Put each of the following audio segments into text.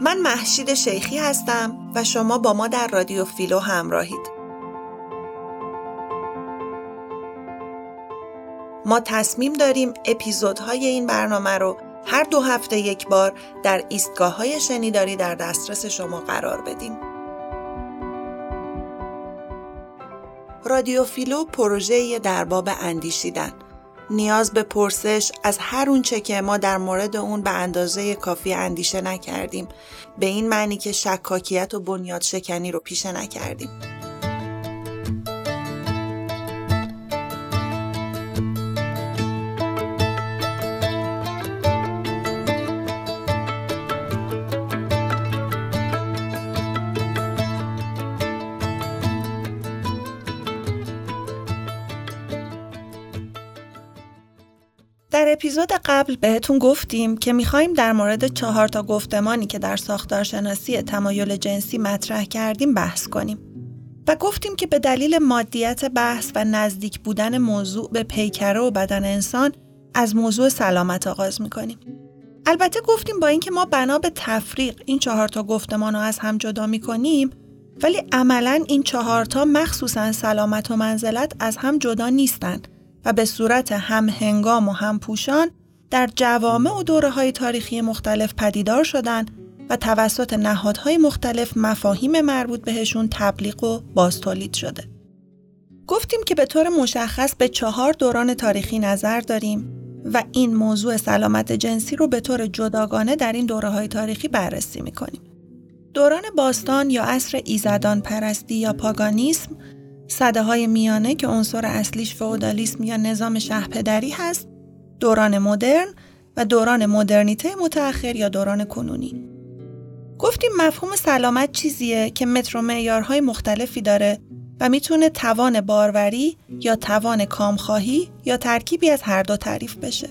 من محشید شیخی هستم و شما با ما در رادیو فیلو همراهید. ما تصمیم داریم اپیزودهای این برنامه رو هر دو هفته یک بار در ایستگاه های شنیداری در دسترس شما قرار بدیم. رادیو فیلو پروژه در باب اندیشیدن نیاز به پرسش از هر اونچه که ما در مورد اون به اندازه کافی اندیشه نکردیم. به این معنی که شکاکیت و بنیاد شکنی رو پیشه نکردیم. اپیزود قبل بهتون گفتیم که می‌خوایم در مورد چهار تا گفتمانی که در ساختارشناسی تمایل جنسی مطرح کردیم بحث کنیم. و گفتیم که به دلیل مادیت بحث و نزدیک بودن موضوع به پیکره و بدن انسان از موضوع سلامت آغاز می‌کنیم. البته گفتیم با اینکه ما بنا به تفریق این چهار تا گفتمان رو از هم جدا می‌کنیم ولی عملا این چهار تا مخصوصا سلامت و منزلت از هم جدا نیستند و به صورت هم هنگام و هم پوشان در جوامع و دوره های تاریخی مختلف پدیدار شدند و توسط نهادهای مختلف مفاهیم مربوط بهشون تبلیغ و بازتولید شده. گفتیم که به طور مشخص به چهار دوران تاریخی نظر داریم و این موضوع سلامت جنسی رو به طور جداگانه در این دوره های تاریخی بررسی می‌کنیم. دوران باستان یا عصر ایزدان پرستی یا پاگانیسم صده های میانه که عنصر اصلیش فئودالیسم یا نظام شهپدری هست، دوران مدرن و دوران مدرنیته متأخر یا دوران کنونی. گفتیم مفهوم سلامت چیزیه که متر و معیارهای مختلفی داره و می‌تونه توان باروری یا توان کامخواهی یا ترکیبی از هر دو تعریف بشه.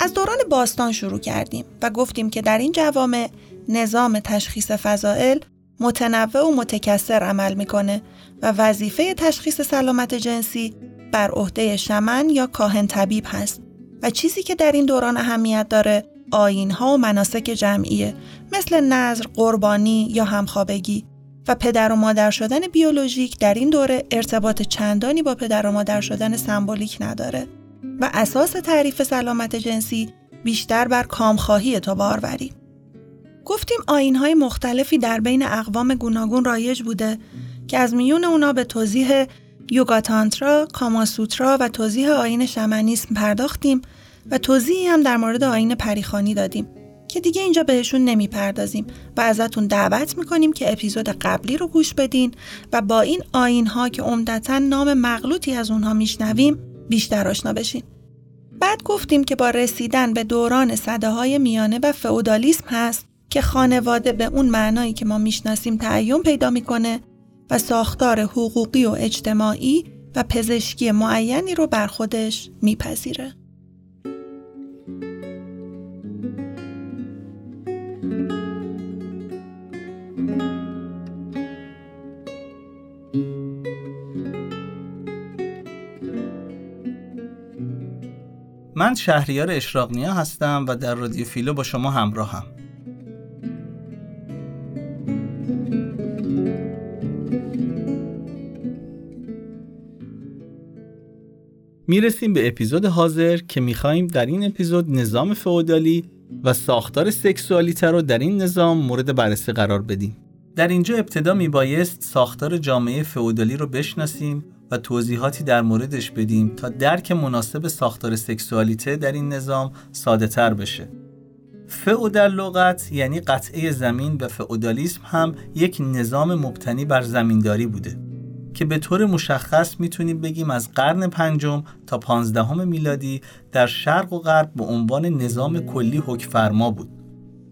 از دوران باستان شروع کردیم و گفتیم که در این جوامع نظام تشخیص فضائل متنوع و متکثر عمل می‌کنه و وظیفه تشخیص سلامت جنسی بر عهده شمن یا کاهن طبیب هست و چیزی که در این دوران اهمیت داره آین ها و مناسک جمعیه مثل نظر، قربانی یا همخوابگی و پدر و مادر شدن بیولوژیک در این دوره ارتباط چندانی با پدر و مادر شدن سمبولیک نداره و اساس تعریف سلامت جنسی بیشتر بر کامخواهی تا باروری. گفتیم آین های مختلفی در بین اقوام گوناگون رایج بوده که از میون اونا به توضیح یوگاتانترا، کاماسوترا و توضیح آین شمنیسم پرداختیم و توضیحی هم در مورد آین پریخانی دادیم که دیگه اینجا بهشون نمی‌پردازیم و ازتون دعوت می‌کنیم که اپیزود قبلی رو گوش بدین و با این آین ها که عمدتا نام مغلوطی از اونها میشنویم بیشتر آشنا بشین. بعد گفتیم که با رسیدن به دوران صده های میانه و فئودالیسم هست که خانواده به اون معنایی که ما می‌شناسیم تعین پیدا می‌کنه و ساختار حقوقی و اجتماعی و پزشکی معینی رو بر خودش میپذیره. من شهریار اشراقنیا هستم و در رادیو فیلو با شما همراهم. می‌رسیم به اپیزود حاضر که میخواییم در این اپیزود نظام فئودالی و ساختار سکسوالیته رو در این نظام مورد بررسی قرار بدیم. در اینجا ابتدا میبایست ساختار جامعه فئودالی رو بشناسیم و توضیحاتی در موردش بدیم تا درک مناسب ساختار سکسوالیته در این نظام ساده تر بشه. فئودال لغت یعنی قطعه زمین و فئودالیسم هم یک نظام مبتنی بر زمینداری بوده. که به طور مشخص می‌تونیم بگیم از قرن پنجم تا پانزدهم میلادی در شرق و غرب به عنوان نظام کلی حکفرما بود.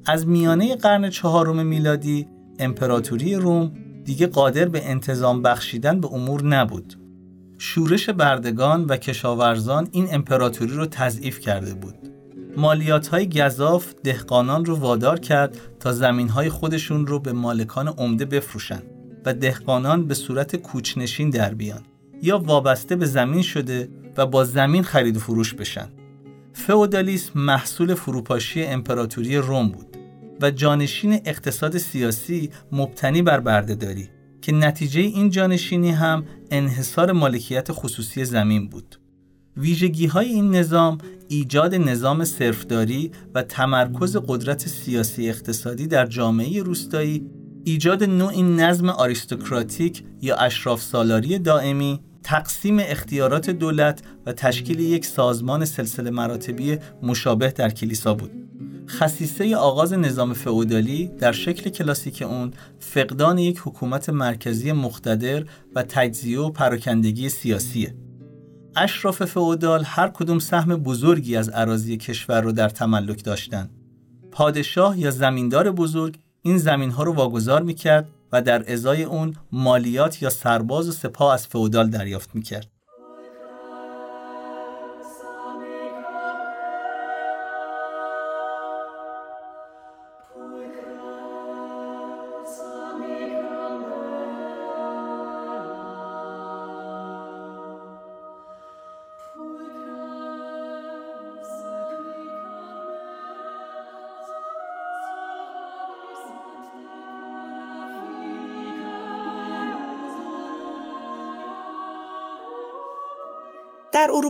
از میانه قرن چهارم میلادی امپراتوری روم دیگه قادر به انتظام بخشیدن به امور نبود. شورش بردگان و کشاورزان این امپراتوری رو تضعیف کرده بود. مالیات های گذاف دهقانان رو وادار کرد تا زمین های خودشون رو به مالکان عمده بفروشند. و دهقانان به صورت کوچنشین در بیان یا وابسته به زمین شده و با زمین خرید و فروش بشن. فئودالیسم محصول فروپاشی امپراتوری روم بود و جانشین اقتصاد سیاسی مبتنی بر بردهداری که نتیجه این جانشینی هم انحصار مالکیت خصوصی زمین بود. ویژگی های این نظام ایجاد نظام صرفداری و تمرکز قدرت سیاسی اقتصادی در جامعه روستایی ایجاد نوعی نظم آریستوکراتیک یا اشراف سالاری دائمی تقسیم اختیارات دولت و تشکیل یک سازمان سلسله مراتبی مشابه در کلیسا بود خصیصه آغاز نظام فئودالی در شکل کلاسیک اون فقدان یک حکومت مرکزی مقتدر و تجزیه و پراکندگی سیاسیه اشراف فئودال هر کدوم سهم بزرگی از اراضی کشور رو در تملک داشتند. پادشاه یا زمیندار بزرگ این زمین ها رو واگذار می‌کرد و در ازای اون مالیات یا سرباز و سپاه از فئودال دریافت می‌کرد.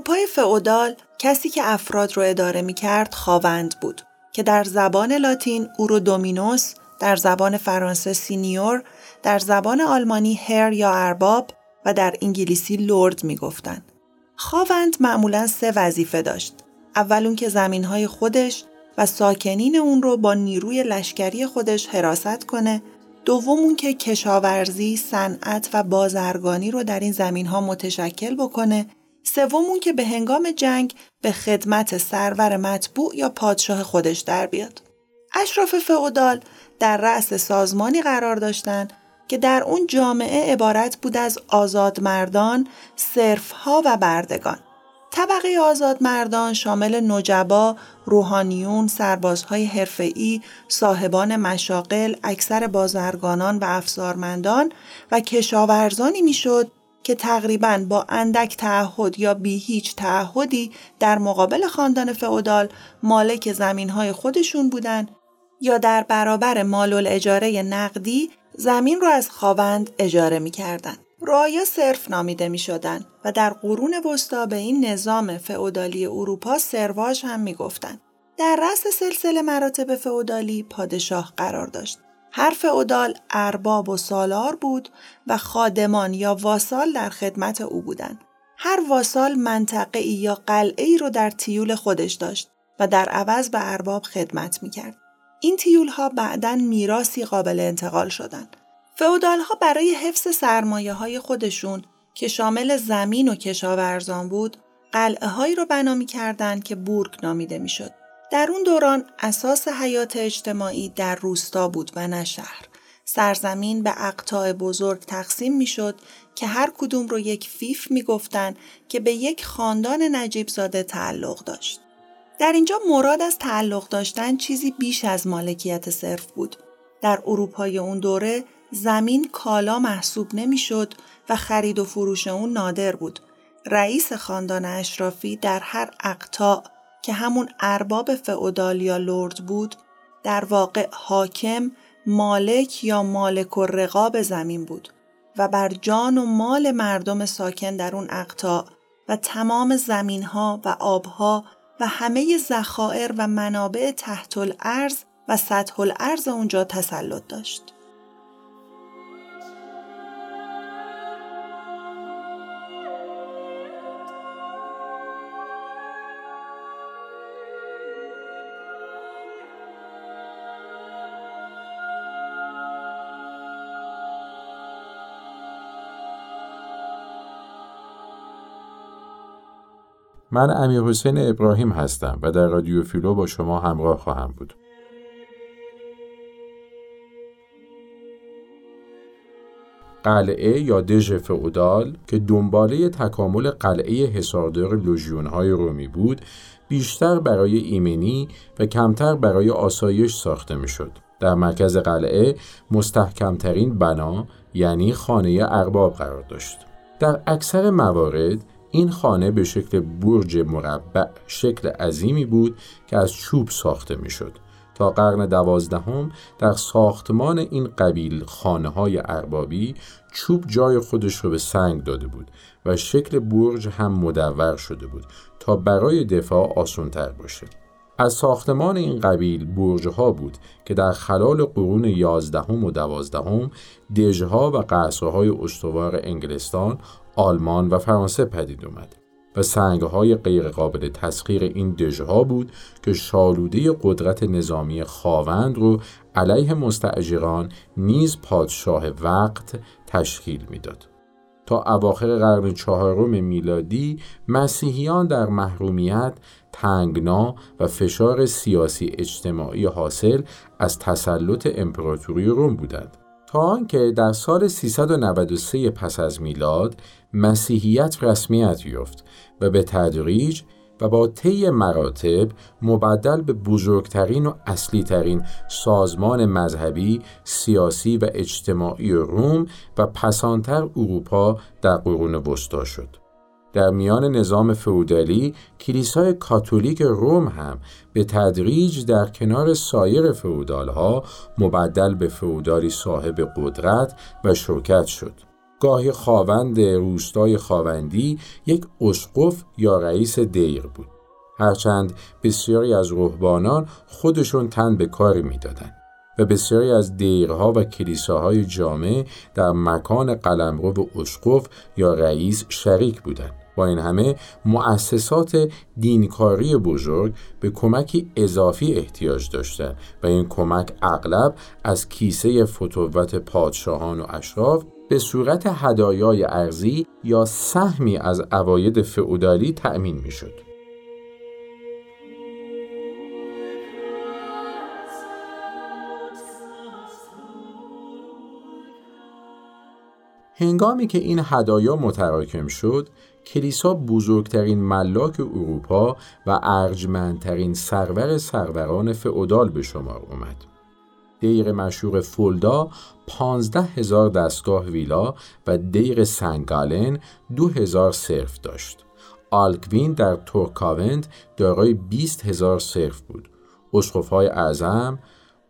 اروپای فئودال کسی که افراد رو اداره می کرد خاوند بود که در زبان لاتین او رو دومینوس، در زبان فرانسه سینیور، در زبان آلمانی هر یا ارباب و در انگلیسی لورد می گفتن. خاوند معمولا سه وظیفه داشت. اول اون که زمین های خودش و ساکنین اون رو با نیروی لشکری خودش حراست کنه دوم اون که کشاورزی، صنعت و بازرگانی رو در این زمین ها متشکل بکنه سوم که به هنگام جنگ به خدمت سرور مطبوع یا پادشاه خودش در بیاد. اشراف فئودال در رأس سازمانی قرار داشتند که در اون جامعه عبارت بود از آزادمردان، صرفها و بردگان. طبقه آزادمردان شامل نجبا، روحانیون، سربازهای حرفه‌ای، صاحبان مشاقل، اکثر بازرگانان و افزارمندان و کشاورزانی می‌شد که تقریبا با اندک تعهد یا بی هیچ تعهدی در مقابل خاندان فئودال مالک زمین های خودشون بودن یا در برابر مال اجاره نقدی زمین رو از خاوند اجاره می کردن. رعایا صرف نامیده می شدن و در قرون وسطا به این نظام فئودالی اروپا سرواژ هم می گفتن. در رأس سلسله مراتب فئودالی پادشاه قرار داشت. هر فئودال ارباب و سالار بود و خادمان یا واسال در خدمت او بودند. هر واسال منطقه ای یا قلعه ای رو در تیول خودش داشت و در عوض به ارباب خدمت می‌کرد. این تیول ها بعدا میراسی قابل انتقال شدند. فئودال ها برای حفظ سرمایه های خودشون که شامل زمین و کشاورزان بود، قلعه هایی رو بنا می که بورگ نامیده می‌شد. در اون دوران اساس حیات اجتماعی در روستا بود و نه شهر. سرزمین به اقطاع بزرگ تقسیم می‌شد که هر کدوم رو یک فیف می‌گفتند که به یک خاندان نجیب زاده تعلق داشت. در اینجا مراد از تعلق داشتن چیزی بیش از مالکیت صرف بود. در اروپای اون دوره زمین کالا محسوب نمی‌شد و خرید و فروش اون نادر بود. رئیس خاندان اشرافی در هر اقطاع که همون ارباب فئودال یا لرد بود در واقع حاکم مالک یا مالک و رقاب زمین بود و بر جان و مال مردم ساکن در اون اقطاع و تمام زمین ها و آبها و همه ذخایر و منابع تحت الارض و سطح الارض اونجا تسلط داشت. من امیر حسین ابراهیم هستم و در رادیو فیلو با شما همراه خواهم بود. قلعه یا دژ فئودال که دنباله تکامل قلعه حصاردار های رومی بود بیشتر برای ایمنی و کمتر برای آسایش ساخته می‌شد. در مرکز قلعه مستحکمترین بنا یعنی خانه ارباب قرار داشت. در اکثر موارد این خانه به شکل برج مربع شکل عظیمی بود که از چوب ساخته می‌شد تا قرن دوازدهم در ساختمان این قبیل خانه های اربابی چوب جای خودش رو به سنگ داده بود و شکل برج هم مدور شده بود تا برای دفاع آسانتر باشه. از ساختمان این قبیل برجها بود که در خلال قرون یازدهم و دوازدهم دژها و قصرهای استوار انگلستان، آلمان و فرانسه پدید اومد و سنگهای غیرقابل تسخیر این دژها بود که شالوده قدرت نظامی خاوند رو علیه مستعجران نیز پادشاه وقت تشکیل می‌داد. تا اواخر قرن چهارم میلادی مسیحیان در محرومیت تنگنا و فشار سیاسی اجتماعی حاصل از تسلط امپراتوری روم بودند تا آنکه در سال 393 پس از میلاد مسیحیت رسمیت یافت و به تدریج و با طی مراتب مبدل به بزرگترین و اصلی ترین سازمان مذهبی، سیاسی و اجتماعی روم و پسانتر اروپا در قرون وسطا شد. در میان نظام فئودالی کلیسای کاتولیک روم هم به تدریج در کنار سایر فئودالها مبدل به فئودالی صاحب قدرت و شوکت شد. گاهی خاوند روستای خاوندی یک اسقف یا رئیس دیر بود. هرچند بسیاری از رهبانان خودشون تن به کاری می‌دادند. و بسیاری از دیرها و کلیساهای جامع در مکان قلمرو اسقف یا رئیس شریک بودند. با این همه مؤسسات دینکاری بزرگ به کمکی اضافی احتیاج داشتند و این کمک اغلب از کیسه فتوت پادشاهان و اشراف به صورت هدایای ارزی یا سهمی از عواید فئودالی تأمین می‌شد. هنگامی که این هدایا متراکم شد، کلیسا بزرگترین ملاک اروپا و ارجمندترین سرور سروران فئودال به شمار اومد. دیر مشهور فولدا پانزده هزار دستگاه ویلا و دیر سنگالن دو هزار صرف داشت. آلکوین در تورکاونت دارای بیست هزار صرف بود. اسقفهای اعظم،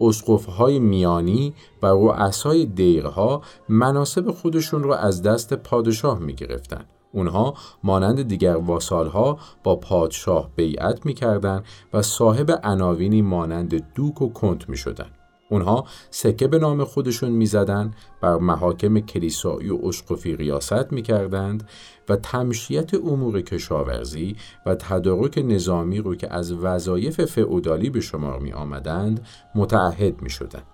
اسقفهای میانی و رؤسای دیرها مناسب خودشون را از دست پادشاه می گرفتن. اونها مانند دیگر واسالها با پادشاه بیعت می و صاحب عناوینی مانند دوک و کنت می شدن. اونها سکه به نام خودشون می‌زدند بر محاکم کلیسایی و اسقفی ریاست می‌کردند و تمشیت امور کشاورزی و تدارک نظامی رو که از وظایف فئودالی به شمار می آمدند متعهد می شدند.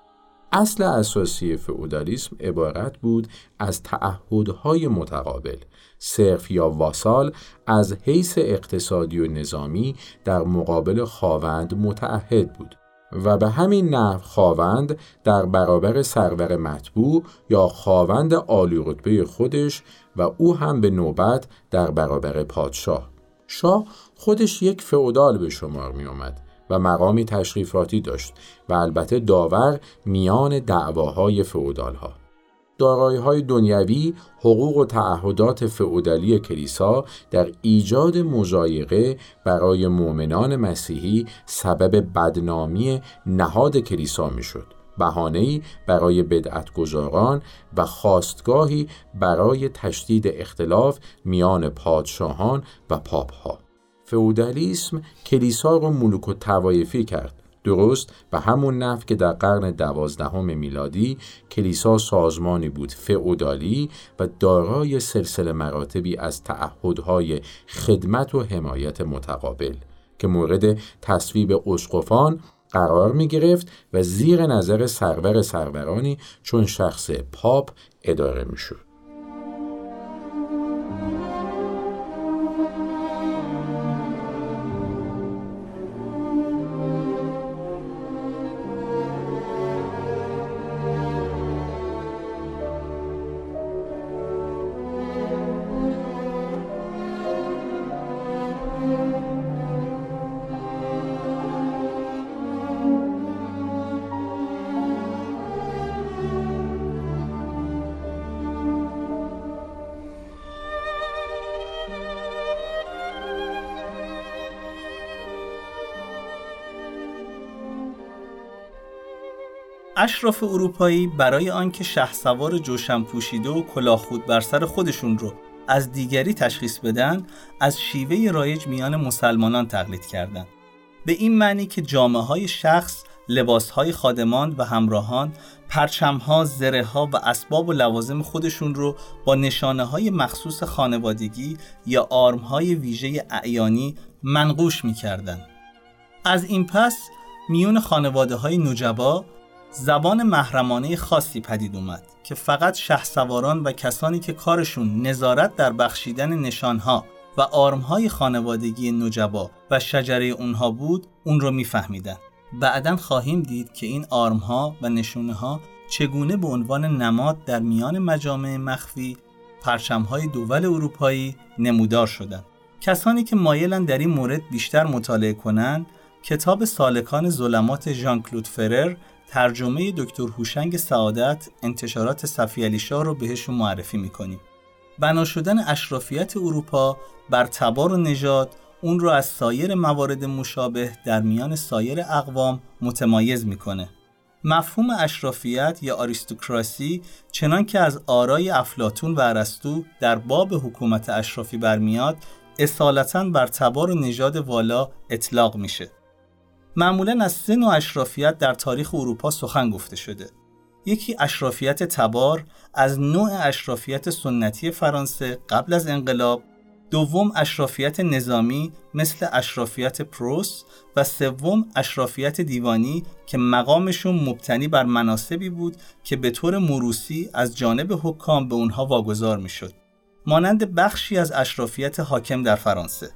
اصل اساسی فئودالیسم عبارت بود از تعهدهای متقابل صرف یا واسال از حیث اقتصادی و نظامی در مقابل خواوند متعهد بود و به همین نحو خواوند در برابر سرور مطبوع یا خواوند عالی رتبه خودش و او هم به نوبت در برابر پادشاه. شاه خودش یک فئودال به شمار می آمد و مقامی تشریفاتی داشت و البته داور میان دعواهای فئودال ها دارایی های دنیوی حقوق و تعهدات فئودالی کلیسا در ایجاد مزایقه برای مؤمنان مسیحی سبب بدنامی نهاد کلیسا می‌شد. بهانه‌ای برای بدعتگذاران و خواستگاهی برای تشدید اختلاف میان پادشاهان و پاپها. فئودالیسم کلیسا را ملوک و توایفی کرد. درست و همون نفت که در قرن دوازدهم میلادی کلیسا سازمانی بود فئودالی و دارای سلسله مراتبی از تعهدهای خدمت و حمایت متقابل که مورد تصویب اسقفان قرار می گرفت و زیر نظر سرور سرورانی چون شخص پاپ اداره می شود. اشراف اروپایی برای آنکه شهسوار جوشن پوشیده و کلاه خود بر سر خودشون رو از دیگری تشخیص بدن از شیوه رایج میان مسلمانان تقلید کردند به این معنی که جامعه های شخص لباس های خادمان و همراهان پرچم ها، زره ها و اسباب و لوازم خودشون رو با نشانه های مخصوص خانوادگی یا آرم های ویژه اعیانی منقوش می کردن. از این پس میون خانواده های نجبا زبان محرمانه خاصی پدید اومد که فقط شهسواران و کسانی که کارشون نظارت در بخشیدن نشانها و آرمهای خانوادگی نجبا و شجره اونها بود اون رو میفهمیدن بعدا خواهیم دید که این آرمها و نشونه ها چگونه به عنوان نماد در میان مجامع مخفی پرچمهای دول اروپایی نمودار شدند. کسانی که مایلن در این مورد بیشتر مطالعه کنند کتاب سالکان ظلمات ژان کلود فرر ترجمه دکتر هوشنگ سعادت انتشارات صفی علی شاه رو بهشون معرفی می‌کنیم. بنا شدن اشرافیت اروپا بر تبار و نژاد اون رو از سایر موارد مشابه در میان سایر اقوام متمایز می‌کنه. مفهوم اشرافیت یا آریستوکراسی چنان که از آرای افلاتون و ارسطو در باب حکومت اشرافی برمیاد اصالتا بر تبار و نژاد والا اطلاق میشه. معمولا از سه نوع اشرافیت در تاریخ اروپا سخن گفته شده. یکی اشرافیت تبار از نوع اشرافیت سنتی فرانسه قبل از انقلاب دوم اشرافیت نظامی مثل اشرافیت پروس و سوم اشرافیت دیوانی که مقامشون مبتنی بر مناسبی بود که به طور مروسی از جانب حکام به اونها واگذار می‌شد مانند بخشی از اشرافیت حاکم در فرانسه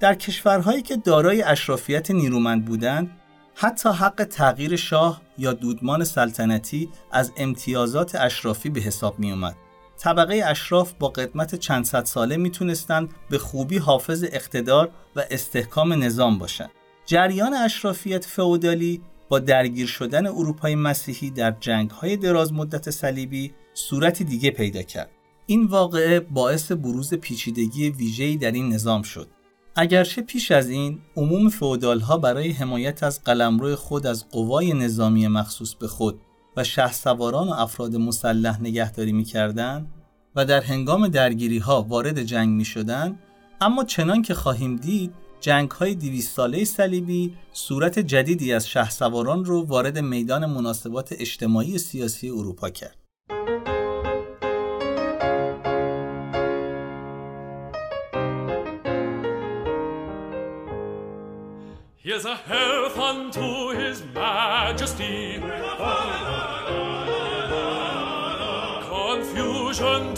در کشورهایی که دارای اشرافیت نیرومند بودند حتی حق تغییر شاه یا دودمان سلطنتی از امتیازات اشرافی به حساب می اومد. طبقه اشراف با قدمت چند صد ساله می‌تونستند به خوبی حافظ اقتدار و استحکام نظام باشند. جریان اشرافیت فئودالی با درگیر شدن اروپای مسیحی در جنگ‌های دراز مدت صلیبی صورتی دیگه پیدا کرد. این واقعه باعث بروز پیچیدگی ویژه‌ای در این نظام شد. اگرچه پیش از این عموم فودال ها برای حمایت از قلمرو خود از قوای نظامی مخصوص به خود و سواران و افراد مسلح نگهداری می‌کردند و در هنگام درگیری ها وارد جنگ می شدن اما چنان که خواهیم دید جنگ های دیویست ساله صلیبی صورت جدیدی از سواران رو وارد میدان مناسبات اجتماعی سیاسی اروپا کرد. Here's a health unto his majesty. Confusion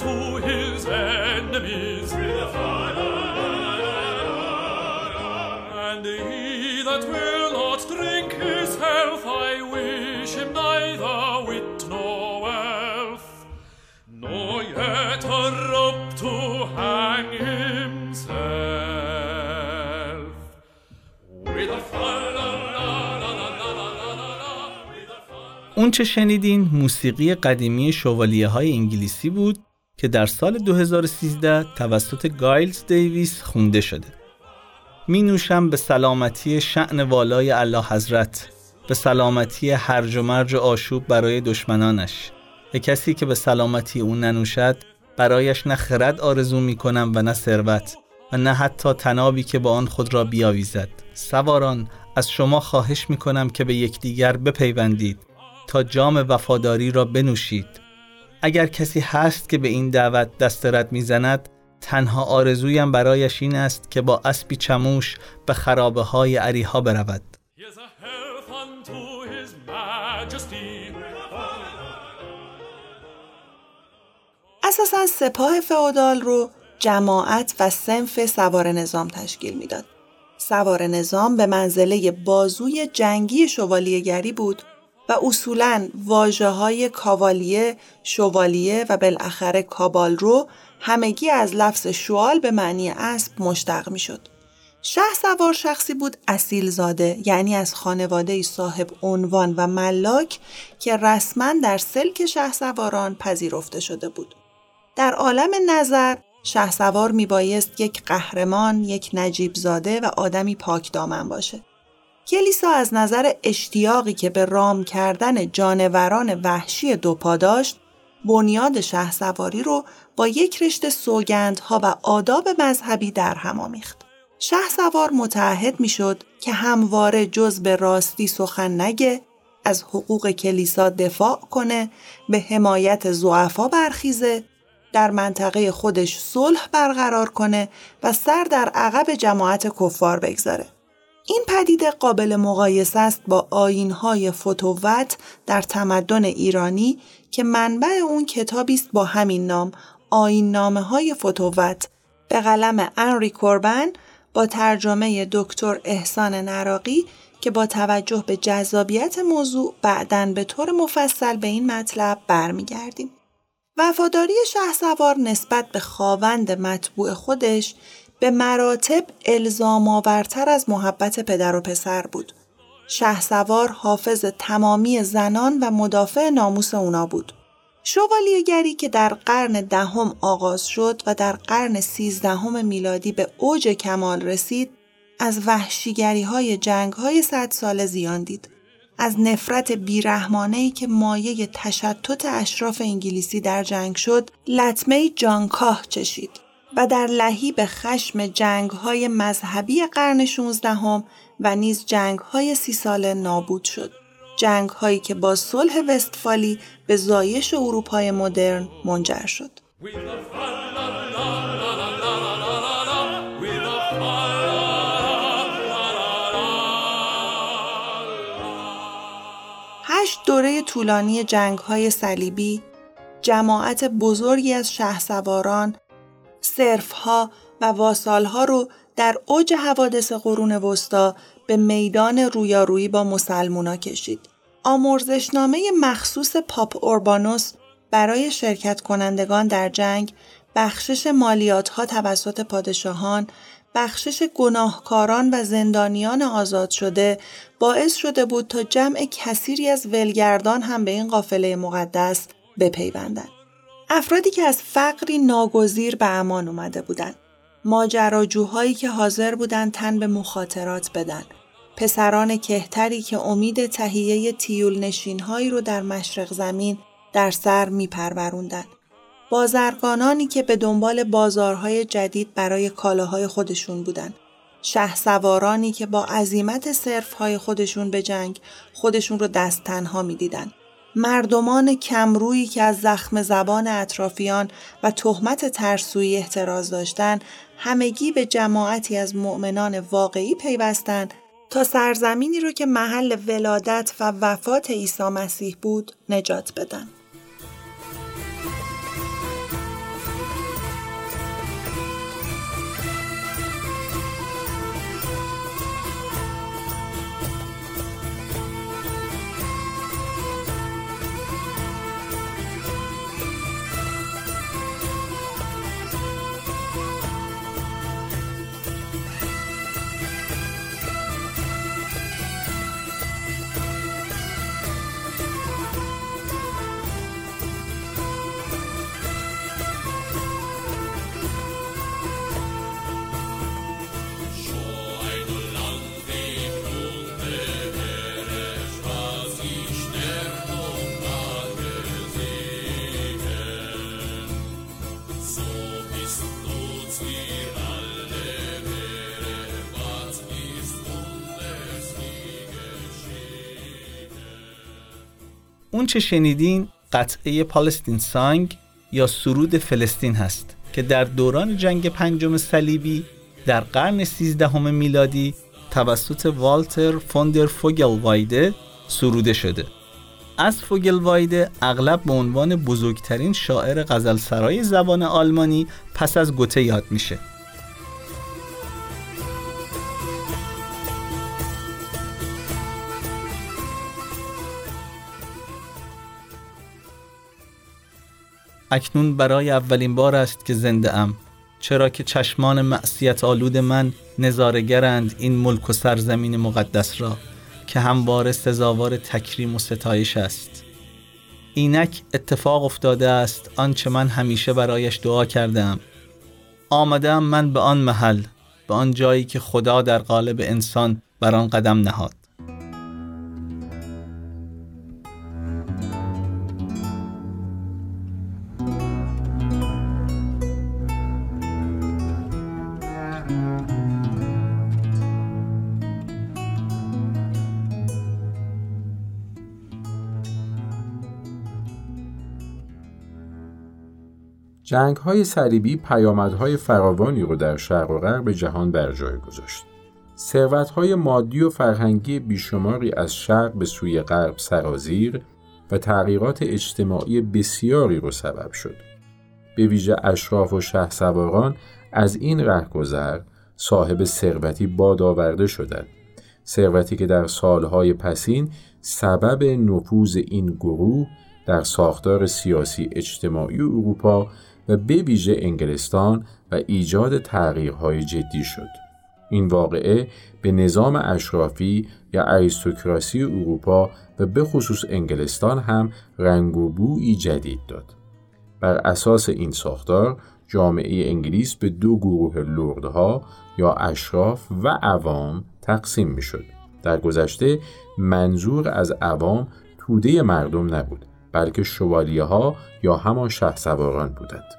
اون چه شنیدین موسیقی قدیمی شوالیه های انگلیسی بود که در سال 2013 توسط گایلز دیویس خونده شده. می نوشم به سلامتی شعن والای الله حضرت به سلامتی هرج و مرج و آشوب برای دشمنانش. به کسی که به سلامتی اون ننوشد برایش نه خرد آرزو می کنم و نه ثروت و نه حتی تنابی که با آن خود را بیاویزد. سواران از شما خواهش می کنم که به یکدیگر بپیوندید. تا جام وفاداری را بنوشید. اگر کسی هست که به این دعوت دست رد می‌زند تنها آرزویم برایش این است که با اسبی چموش به خرابه های عریها برود. اساسا سپاه فئودال رو جماعت و سنف سوار نظام تشکیل می‌داد. سوار نظام به منزله بازوی جنگی شوالیهگری بود و اصولا واجه های کاوالیه، شوالیه و بالاخره کابال رو همگی از لفظ شوال به معنی اسب مشتق می شد. شه سوار شخصی بود اصیل زاده یعنی از خانواده صاحب عنوان و ملاک که رسما در سلک شه سواران پذیرفته شده بود. در عالم نظر شه سوار می بایست یک قهرمان، یک نجیب زاده و آدمی پاک دامن باشه. کلیسا از نظر اشتیاقی که به رام کردن جانوران وحشی دوپا داشت بنیاد شهسواری رو با یک رشته سوگندها و آداب مذهبی در هم آمیخت. شهسوار متعهد می‌شد که همواره جز به راستی سخن نگه از حقوق کلیسا دفاع کنه به حمایت زعفا برخیزه در منطقه خودش صلح برقرار کنه و سر در عقب جماعت کفار بگذاره این پدیده قابل مقایسه است با آینهای فتووت در تمدن ایرانی که منبع اون کتابی است با همین نام آین نامه های فتووت به قلم انری کوربن با ترجمه دکتر احسان نراقی که با توجه به جذابیت موضوع بعدا به طور مفصل به این مطلب برمیگردیم. وفاداری شهسوار نسبت به خاوند مطبوع خودش به مراتب الزام آورتر از محبت پدر و پسر بود. شهسوار حافظ تمامی زنان و مدافع ناموس اونا بود. شوالیهگری که در قرن دهم آغاز شد و در قرن سیزدهم میلادی به اوج کمال رسید از وحشیگری های جنگ های صد سال زیان دید. از نفرت بیرحمانه که مایه تشتت اشراف انگلیسی در جنگ شد لطمه جانکاه چشید و در به خشم جنگ های مذهبی قرن 16 و نیز جنگ های سی ساله نابود شد. جنگ هایی که با صلح وستفالی به زایش اروپای مدرن منجر شد. هشت دوره طولانی جنگ های صلیبی جماعت بزرگی از شهسواران، ها و واسالها رو در اوج حوادث قرون وسطا به میدان رویارویی با مسلمونا کشید. آمرزشنامه مخصوص پاپ اوربانوس برای شرکت کنندگان در جنگ بخشش مالیات ها توسط پادشاهان بخشش گناهکاران و زندانیان آزاد شده باعث شده بود تا جمع کثیری از ولگردان هم به این قافله مقدس بپیوندند. افرادی که از فقری ناگزیر به امان اومده بودند. ماجراجوهایی که حاضر بودند تن به مخاطرات بدن. پسران کهتری که امید تهیه تیول نشینهایی رو در مشرق زمین در سر می بازرگانانی که به دنبال بازارهای جدید برای کالاهای خودشون بودن. شه سوارانی که با عظیمت صرفهای خودشون به جنگ خودشون رو دست تنها می دیدن. مردمان کمرویی که از زخم زبان اطرافیان و تهمت ترسویی احتراز داشتند همگی به جماعتی از مؤمنان واقعی پیوستند تا سرزمینی رو که محل ولادت و وفات عیسی مسیح بود نجات بدن. اون چه شنیدین قطعه پالستین سانگ یا سرود فلسطین هست که در دوران جنگ پنجم صلیبی در قرن سیزدهم میلادی توسط والتر فوندر فوگلوایده سروده شده. از فوگلوایده اغلب به عنوان بزرگترین شاعر غزلسرای زبان آلمانی پس از گوته یاد میشه. اکنون برای اولین بار است که زنده ام. چرا که چشمان معصیت آلود من نظارگرند این ملک و سرزمین مقدس را که همواره سزاوار تکریم و ستایش است. اینک اتفاق افتاده است آنچه من همیشه برایش دعا کردم آمدم من به آن محل به آن جایی که خدا در قالب انسان بر آن قدم نهاد. جنگ های صلیبی پیامدهای فراوانی رو در شرق و غرب جهان بر جای گذاشت. ثروت های مادی و فرهنگی بیشماری از شرق به سوی غرب سرازیر و تغییرات اجتماعی بسیاری رو سبب شد. به ویژه اشراف و شه سواران از این رهگذر صاحب ثروتی باد آورده شدند. ثروتی که در سالهای پسین سبب نفوذ این گروه در ساختار سیاسی اجتماعی اروپا و به ویژه انگلستان و ایجاد تغییرهای جدی شد. این واقعه به نظام اشرافی یا اریستوکراسی اروپا و به خصوص انگلستان هم رنگ و بویی جدید داد. بر اساس این ساختار جامعه انگلیس به دو گروه لردها یا اشراف و عوام تقسیم می شد. در گذشته منظور از عوام توده مردم نبود بلکه شوالیه ها یا همان شه سواران بودند.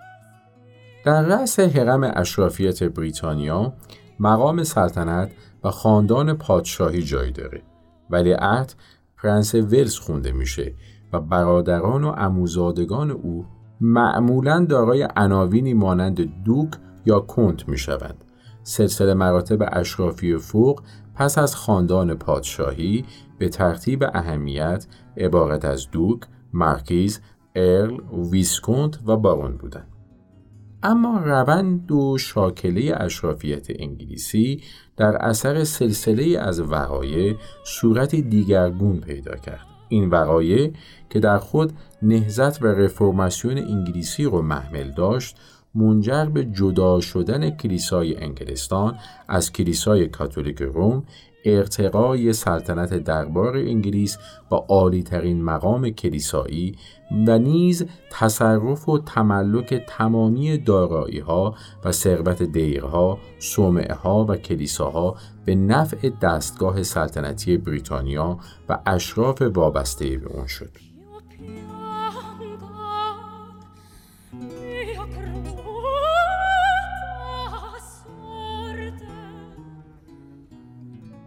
در رأس حرم اشرافیت بریتانیا مقام سلطنت و خاندان پادشاهی جای داره ولی عهد پرنس ولز خونده میشه و برادران و عموزادگان او معمولا دارای عناوینی مانند دوک یا کنت می‌شوند سلسله مراتب اشرافی فوق پس از خاندان پادشاهی به ترتیب اهمیت عبارت از دوک، مرکیز، ارل، ویسکونت و بارون بودند. اما روند و شاکله اشرافیت انگلیسی در اثر سلسله از وقایع صورت دیگرگون پیدا کرد. این وقایع که در خود نهزت و رفرماسیون انگلیسی رو محمل داشت منجر به جدا شدن کلیسای انگلستان از کلیسای کاتولیک روم ارتقای سلطنت دربار انگلیس با عالیترین مقام کلیسایی و نیز تصرف و تملک تمامی دارایی ها و ثروت دیرها، صومعه ها و کلیساها به نفع دستگاه سلطنتی بریتانیا و اشراف وابسته به اون شد.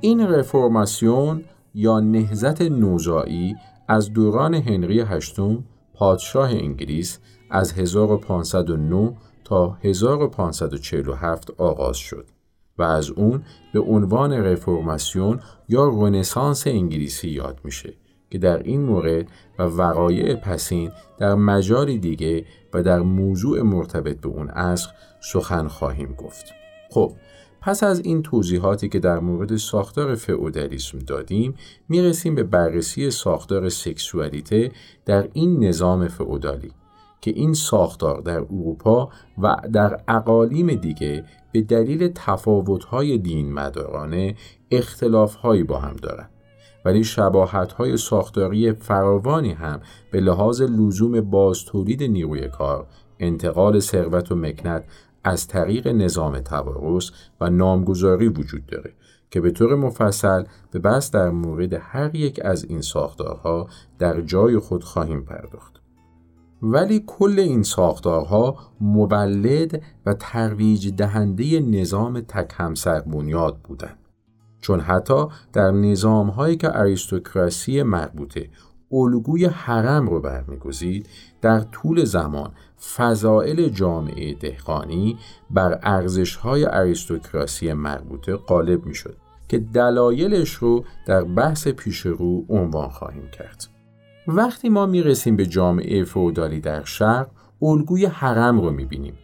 این رفرماسیون یا نهزت نوزایی از دوران هنری هشتم پادشاه انگلیس از 1509 تا 1547 آغاز شد و از اون به عنوان رفرماسیون یا رنسانس انگلیسی یاد میشه که در این مورد و وقایع پسین در مجاری دیگه و در موضوع مرتبط به اون عصر سخن خواهیم گفت. خب پس از این توضیحاتی که در مورد ساختار فئودالیسم دادیم می‌رسیم به بررسی ساختار سکسوالیته در این نظام فئودالی که این ساختار در اروپا و در اقالیم دیگه به دلیل تفاوت‌های دین مدارانه اختلافهایی با هم دارند. ولی شباهت‌های ساختاری فراوانی هم به لحاظ لزوم باز تولید نیروی کار انتقال ثروت و مکنت از طریق نظام توارث و نامگذاری وجود داره که به طور مفصل به بس در مورد هر یک از این ساختارها در جای خود خواهیم پرداخت. ولی کل این ساختارها مولد و ترویج دهنده نظام تک همسر بنیاد بودند. چون حتی در نظام هایی که اریستوکراسی مربوطه الگوی حرم رو برمیگزید در طول زمان فضائل جامعه دهقانی بر ارزش‌های اریستوکراسی مربوطه غالب می‌شد که دلایلش رو در بحث پیش رو عنوان خواهیم کرد. وقتی ما می‌رسیم به جامعه فودالی در شرق الگوی حرم رو می‌بینیم.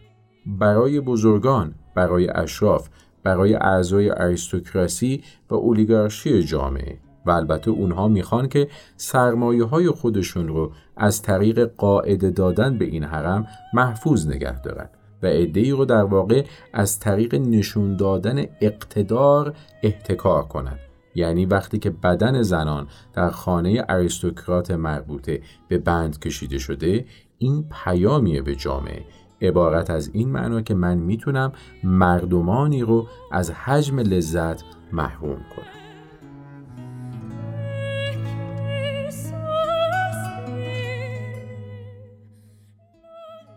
برای بزرگان، برای اشراف، برای اعضای اریستوکراسی و اولیگارشی جامعه و البته اونها می‌خوان که سرمایه های خودشون رو از طریق قاعده دادن به این حرم محفوظ نگه دارن و ای رو در واقع از طریق نشون دادن اقتدار احتکار کنند یعنی وقتی که بدن زنان در خانه اریستوکرات مربوطه به بند کشیده شده این پیامیه به جامعه. عبارت از این معنا که من می‌تونم مردمانی رو از حجم لذت محروم کنم.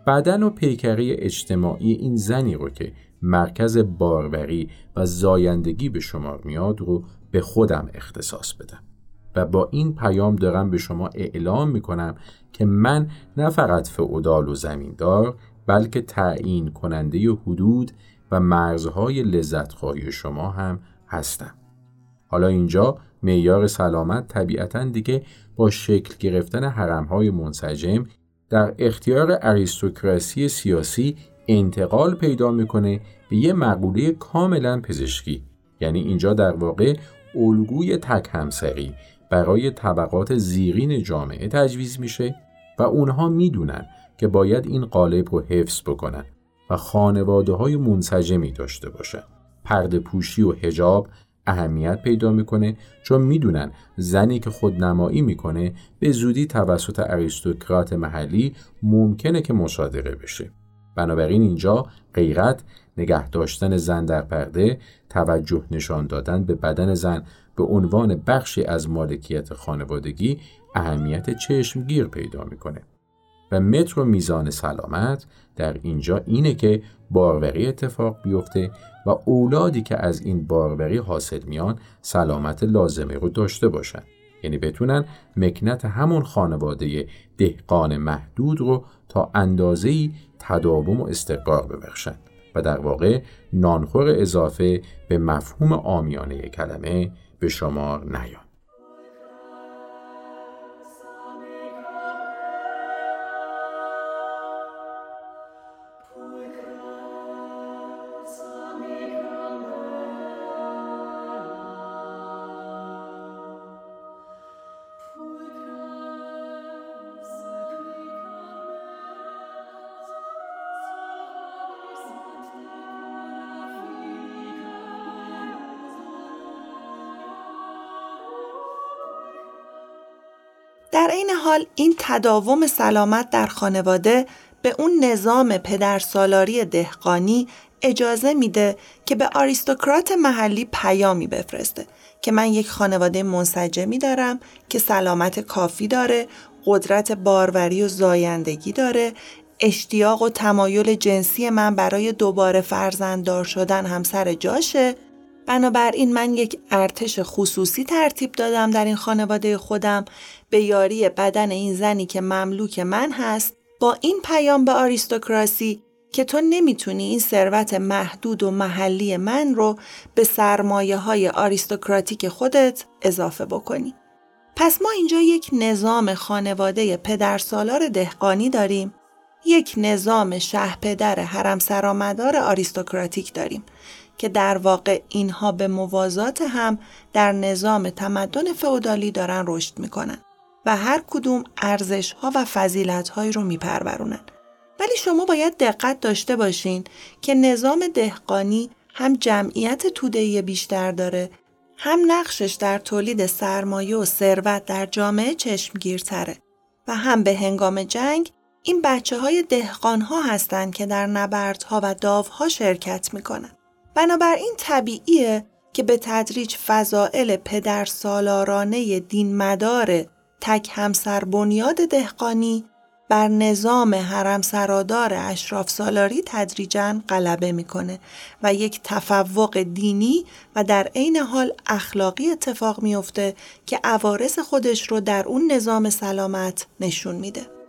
بدن و پیکری اجتماعی این زنی رو که مرکز باروری و زایندگی به شمار میاد رو به خودم اختصاص بدم و با این پیام دارم به شما اعلام می‌کنم که من نه فقط فعودال و زمیندار بلکه تعیین کننده حدود و مرزهای لذتخواهی شما هم هستم. حالا اینجا معیار سلامت طبیعتا دیگه با شکل گرفتن حرمهای منسجم در اختیار اریستوکراسی سیاسی انتقال پیدا می‌کنه به یه مقوله کاملا پزشکی یعنی اینجا در واقع الگوی تک همسری برای طبقات زیرین جامعه تجویز میشه و اونها می‌دونن که باید این قالب رو حفظ بکنن و خانواده های منسجمی داشته باشن. پرده پوشی و هجاب اهمیت پیدا می‌کنه چون می‌دونن زنی که خودنمایی می‌کنه به زودی توسط اریستوکرات محلی ممکنه که مصادره بشه. بنابراین اینجا غیرت نگه داشتن زن در پرده توجه نشان دادن به بدن زن به عنوان بخشی از مالکیت خانوادگی اهمیت چشمگیر پیدا می‌کنه و متر و میزان سلامت در اینجا اینه که باروری اتفاق بیفته و اولادی که از این باروری حاصل میان سلامت لازمه رو داشته باشن یعنی بتونن مکنت همون خانواده دهقان محدود رو تا اندازه‌ای تداوم و استقرار ببخشند و در واقع نانخور اضافه به مفهوم آمیانه کلمه به شمار نیاد. حال این تداوم سلامت در خانواده به اون نظام پدرسالاری دهقانی اجازه میده که به آریستوکرات محلی پیامی بفرسته که من یک خانواده منسجمی دارم که سلامت کافی داره قدرت باروری و زایندگی داره اشتیاق و تمایل جنسی من برای دوباره فرزنددار شدن هم سر جاشه. بنابراین من یک ارتش خصوصی ترتیب دادم در این خانواده خودم. به یاری بدن این زنی که مملوک من هست با این پیام به آریستوکراسی که تو نمی‌تونی این ثروت محدود و محلی من رو به سرمایه های آریستوکراتیک خودت اضافه بکنی. پس ما اینجا یک نظام خانواده پدرسالار دهقانی داریم. یک نظام شه پدر حرم سرامدار آریستوکراتیک داریم. که در واقع اینها به موازات هم در نظام تمدن فئودالی دارن رشد می‌کنن و هر کدوم ارزش ها و فضیلت هایی رو میپرورونن. ولی شما باید دقت داشته باشین که نظام دهقانی هم جمعیت تودهی بیشتر داره هم نقشش در تولید سرمایه و ثروت در جامعه چشمگیرتره و هم به هنگام جنگ این بچه های دهقان ها هستند که در نبردها و داوها شرکت می‌کنن. بنابراین طبیعیه که به تدریج فضائل پدر سالارانه دین مدار تک همسر بنیاد دهقانی بر نظام حرم سرادار اشراف سالاری تدریجا غلبه می‌کنه و یک تفوق دینی و در عین حال اخلاقی اتفاق میفته که عوارض خودش رو در اون نظام سلامت نشون میده.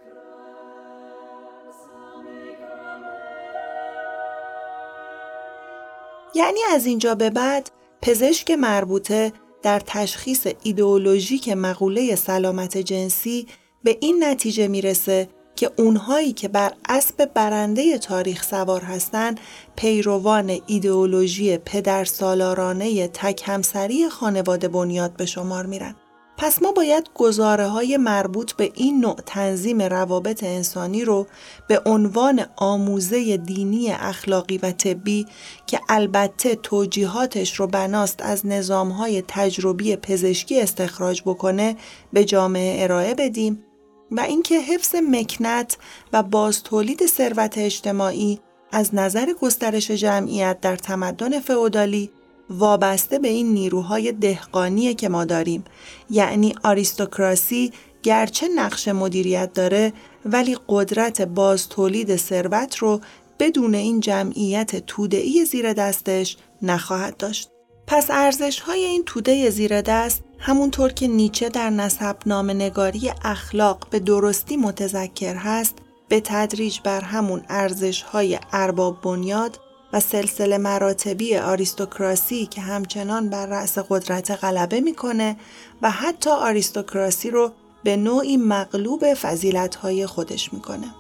یعنی از اینجا به بعد پزشک مربوطه در تشخیص ایدئولوژیک مقوله سلامت جنسی به این نتیجه می‌رسه که اونهایی که بر اسب برنده تاریخ سوار هستند پیروان ایدئولوژی پدر سالارانه تک همسری خانواده بنیاد به شمار میرن. پس ما باید گزاره های مربوط به این نوع تنظیم روابط انسانی رو به عنوان آموزه دینی اخلاقی و طبی که البته توجیهاتش رو بناست از نظام های تجربی پزشکی استخراج بکنه به جامعه ارائه بدیم و اینکه حفظ مکنت و باز تولید ثروت اجتماعی از نظر گسترش جمعیت در تمدن فئودالی وابسته به این نیروهای دهقانی که ما داریم یعنی آریستوکراسی گرچه نقش مدیریت داره ولی قدرت باز تولید ثروت رو بدون این جمعیت توده‌ای زیر دستش نخواهد داشت. پس ارزش های این توده زیر دست همونطور که نیچه در نسب نام نگاری اخلاق به درستی متذکر هست به تدریج بر همون ارزش های ارباب بنیاد و سلسله مراتبی آریستوکراسی که همچنان بر رأس قدرت غلبه می‌کنه و حتی آریستوکراسی رو به نوعی مغلوب فضیلت های خودش می‌کنه.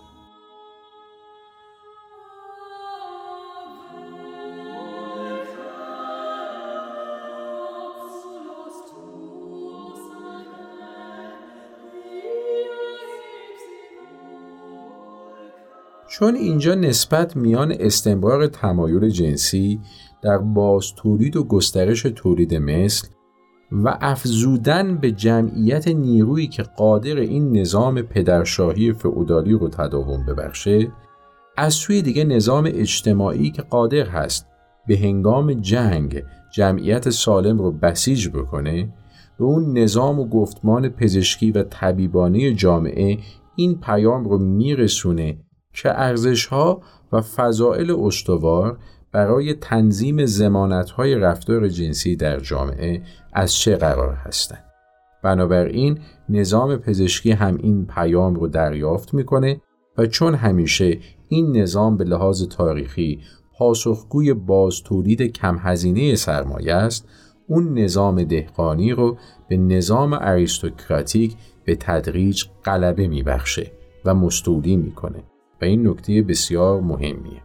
چون اینجا نسبت میان استمرار تمایل جنسی در باز تولید و گسترش تولید مثل و افزودن به جمعیت نیرویی که قادر این نظام پدرشاهی فعودالی رو تداوم ببخشه از سوی دیگه نظام اجتماعی که قادر هست به هنگام جنگ جمعیت سالم رو بسیج بکنه به اون نظام و گفتمان پزشکی و طبیبانه جامعه این پیام رو میرسونه که ارزشها و فضائل استوار برای تنظیم های رفتار جنسی در جامعه از چه قرار هستند. بنابراین نظام پزشکی هم این پیام رو دریافت می‌کنه و چون همیشه این نظام به لحاظ تاریخی پاسخگوی باز تولید کم هزینه سرمایه است اون نظام دهقانی رو به نظام اریستوکراتیک به تدریج غلبه میبخشه و مستولی می‌کنه و این نکته بسیار مهمیه.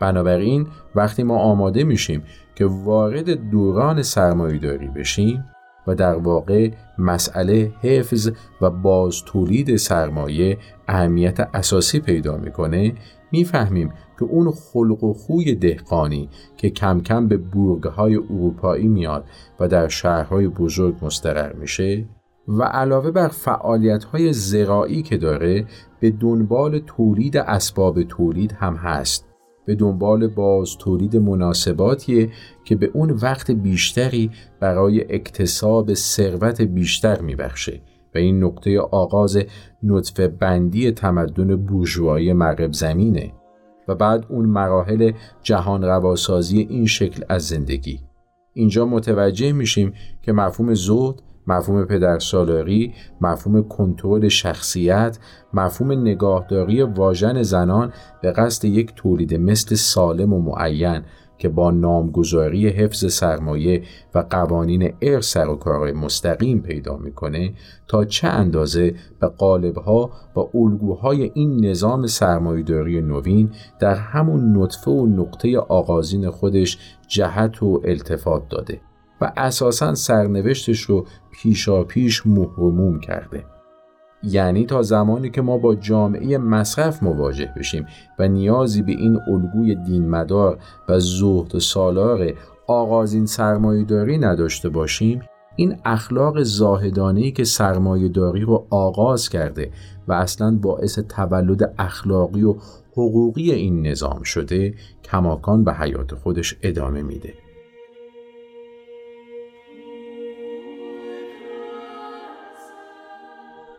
بنابراین وقتی ما آماده میشیم که وارد دوران سرمایهداری بشیم و در واقع مسئله حفظ و باز تولید سرمایه اهمیت اساسی پیدا می‌کنه می‌فهمیم که اون خلق و خوی دهقانی که کم کم به بورگهای اروپایی میاد و در شهرهای بزرگ مستقر میشه و علاوه بر فعالیت های زراعی که داره به دنبال تولید اسباب تولید هم هست. به دنبال باز تولید مناسباتیه که به اون وقت بیشتری برای اکتساب ثروت بیشتر میبخشه. و این نقطه آغاز نطفه بندی تمدن بورژوایی مغرب زمینه. و بعد اون مراحل جهان رواسازی این شکل از زندگی. اینجا متوجه میشیم که مفهوم زود مفهوم پدرسالاری، مفهوم کنترل شخصیت، مفهوم نگاهداری واژن زنان به قصد یک تولید مثل سالم و معین که با نامگذاری حفظ سرمایه و قوانین ارث سر و کار مستقیم پیدا می‌کنه تا چه اندازه به قالبها و الگوهای این نظام سرمایهداری نوین در همون نطفه و نقطه آغازین خودش جهت و التفات داده و اساسا سرنوشتش رو پیشا پیش مهرموم کرده. یعنی تا زمانی که ما با جامعه مصرف مواجه بشیم و نیازی به این الگوی دینمدار و زهد و سالار آغازین سرمایهداری نداشته باشیم این اخلاق زاهدانهی که سرمایهداری رو آغاز کرده و اصلا باعث تولد اخلاقی و حقوقی این نظام شده کماکان به حیات خودش ادامه میده.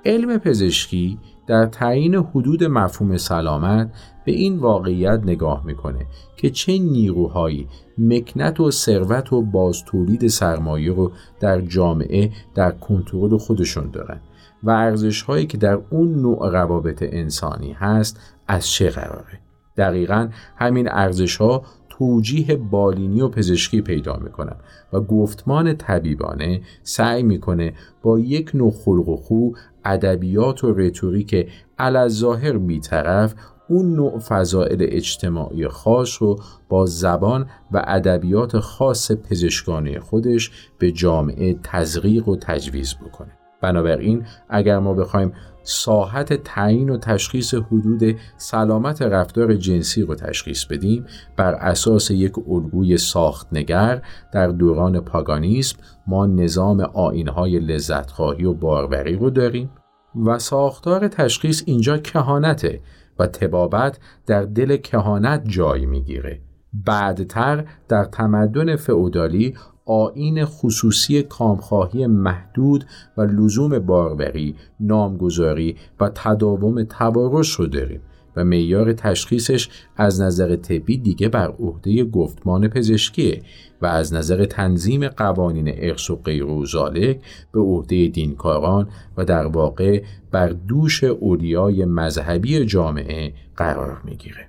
علم پزشکی در تعیین حدود مفهوم سلامت به این واقعیت نگاه می‌کنه که چه نیروهایی مکنت و ثروت و باز تولید سرمایه رو در جامعه در کنترل خودشون دارن و ارزش هایی که در اون نوع روابط انسانی هست از چه قراره؟ دقیقا همین ارزش ها توجیه بالینی و پزشکی پیدا می‌کنن و گفتمان طبیبانه سعی می‌کنه با یک نوع خلق و خو ادبیات و رتوریک ظاهر بیطرف اون نوع فضائل اجتماعی خاص رو با زبان و ادبیات خاص پزشکانه خودش به جامعه تزریق و تجویز بکنه. بنابراین اگر ما بخوایم ساحت تعیین و تشخیص حدود سلامت رفتار جنسی رو تشخیص بدیم بر اساس یک الگوی ساختنگر در دوران پاگانیسم ما نظام آینهای لذتخواهی و باروری رو داریم. و ساختار تشخیص اینجا کهانته و تبابت در دل کهانت جای می‌گیره. بعدتر در تمدن فئودالی آین خصوصی کامخواهی محدود و لزوم باروری، نامگذاری و تداوم تبارش رو داریم. و معیار تشخیصش از نظر طبی دیگه بر عهده گفتمان پزشکیه و از نظر تنظیم قوانین ارث و غیر و به عهده دینکاران و در واقع بر دوش اولیای مذهبی جامعه قرار می‌گیره.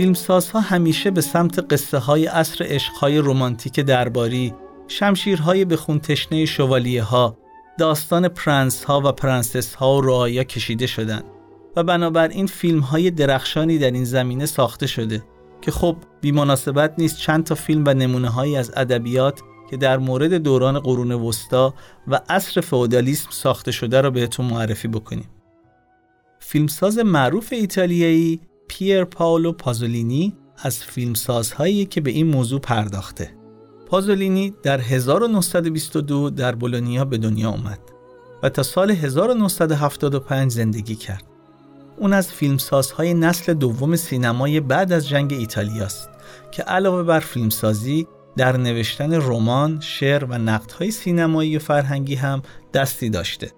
فیلمسازها همیشه به سمت قصه های عصر عشقهای رومانتیک درباری، شمشیرهای به خون تشنه شوالیه ها، داستان پرنس ها و پرنسس ها و رعایا کشیده شدند و بنابراین فیلم های درخشانی در این زمینه ساخته شده که خب مناسبت نیست چند تا فیلم و نمونه هایی از ادبیات که در مورد دوران قرون وسطا و عصر فئودالیسم ساخته شده را بهتون معرفی بکنیم. فیلمساز معروف ایتالیایی پیر پاولو پازولینی از فیلمسازهایی که به این موضوع پرداخته. پازولینی در 1922 در بولونیا به دنیا اومد و تا سال 1975 زندگی کرد. اون از فیلمسازهای نسل دوم سینمای بعد از جنگ ایتالیاست که علاوه بر فیلمسازی در نوشتن رمان، شعر و نقدهای سینمایی و فرهنگی هم دستی داشته.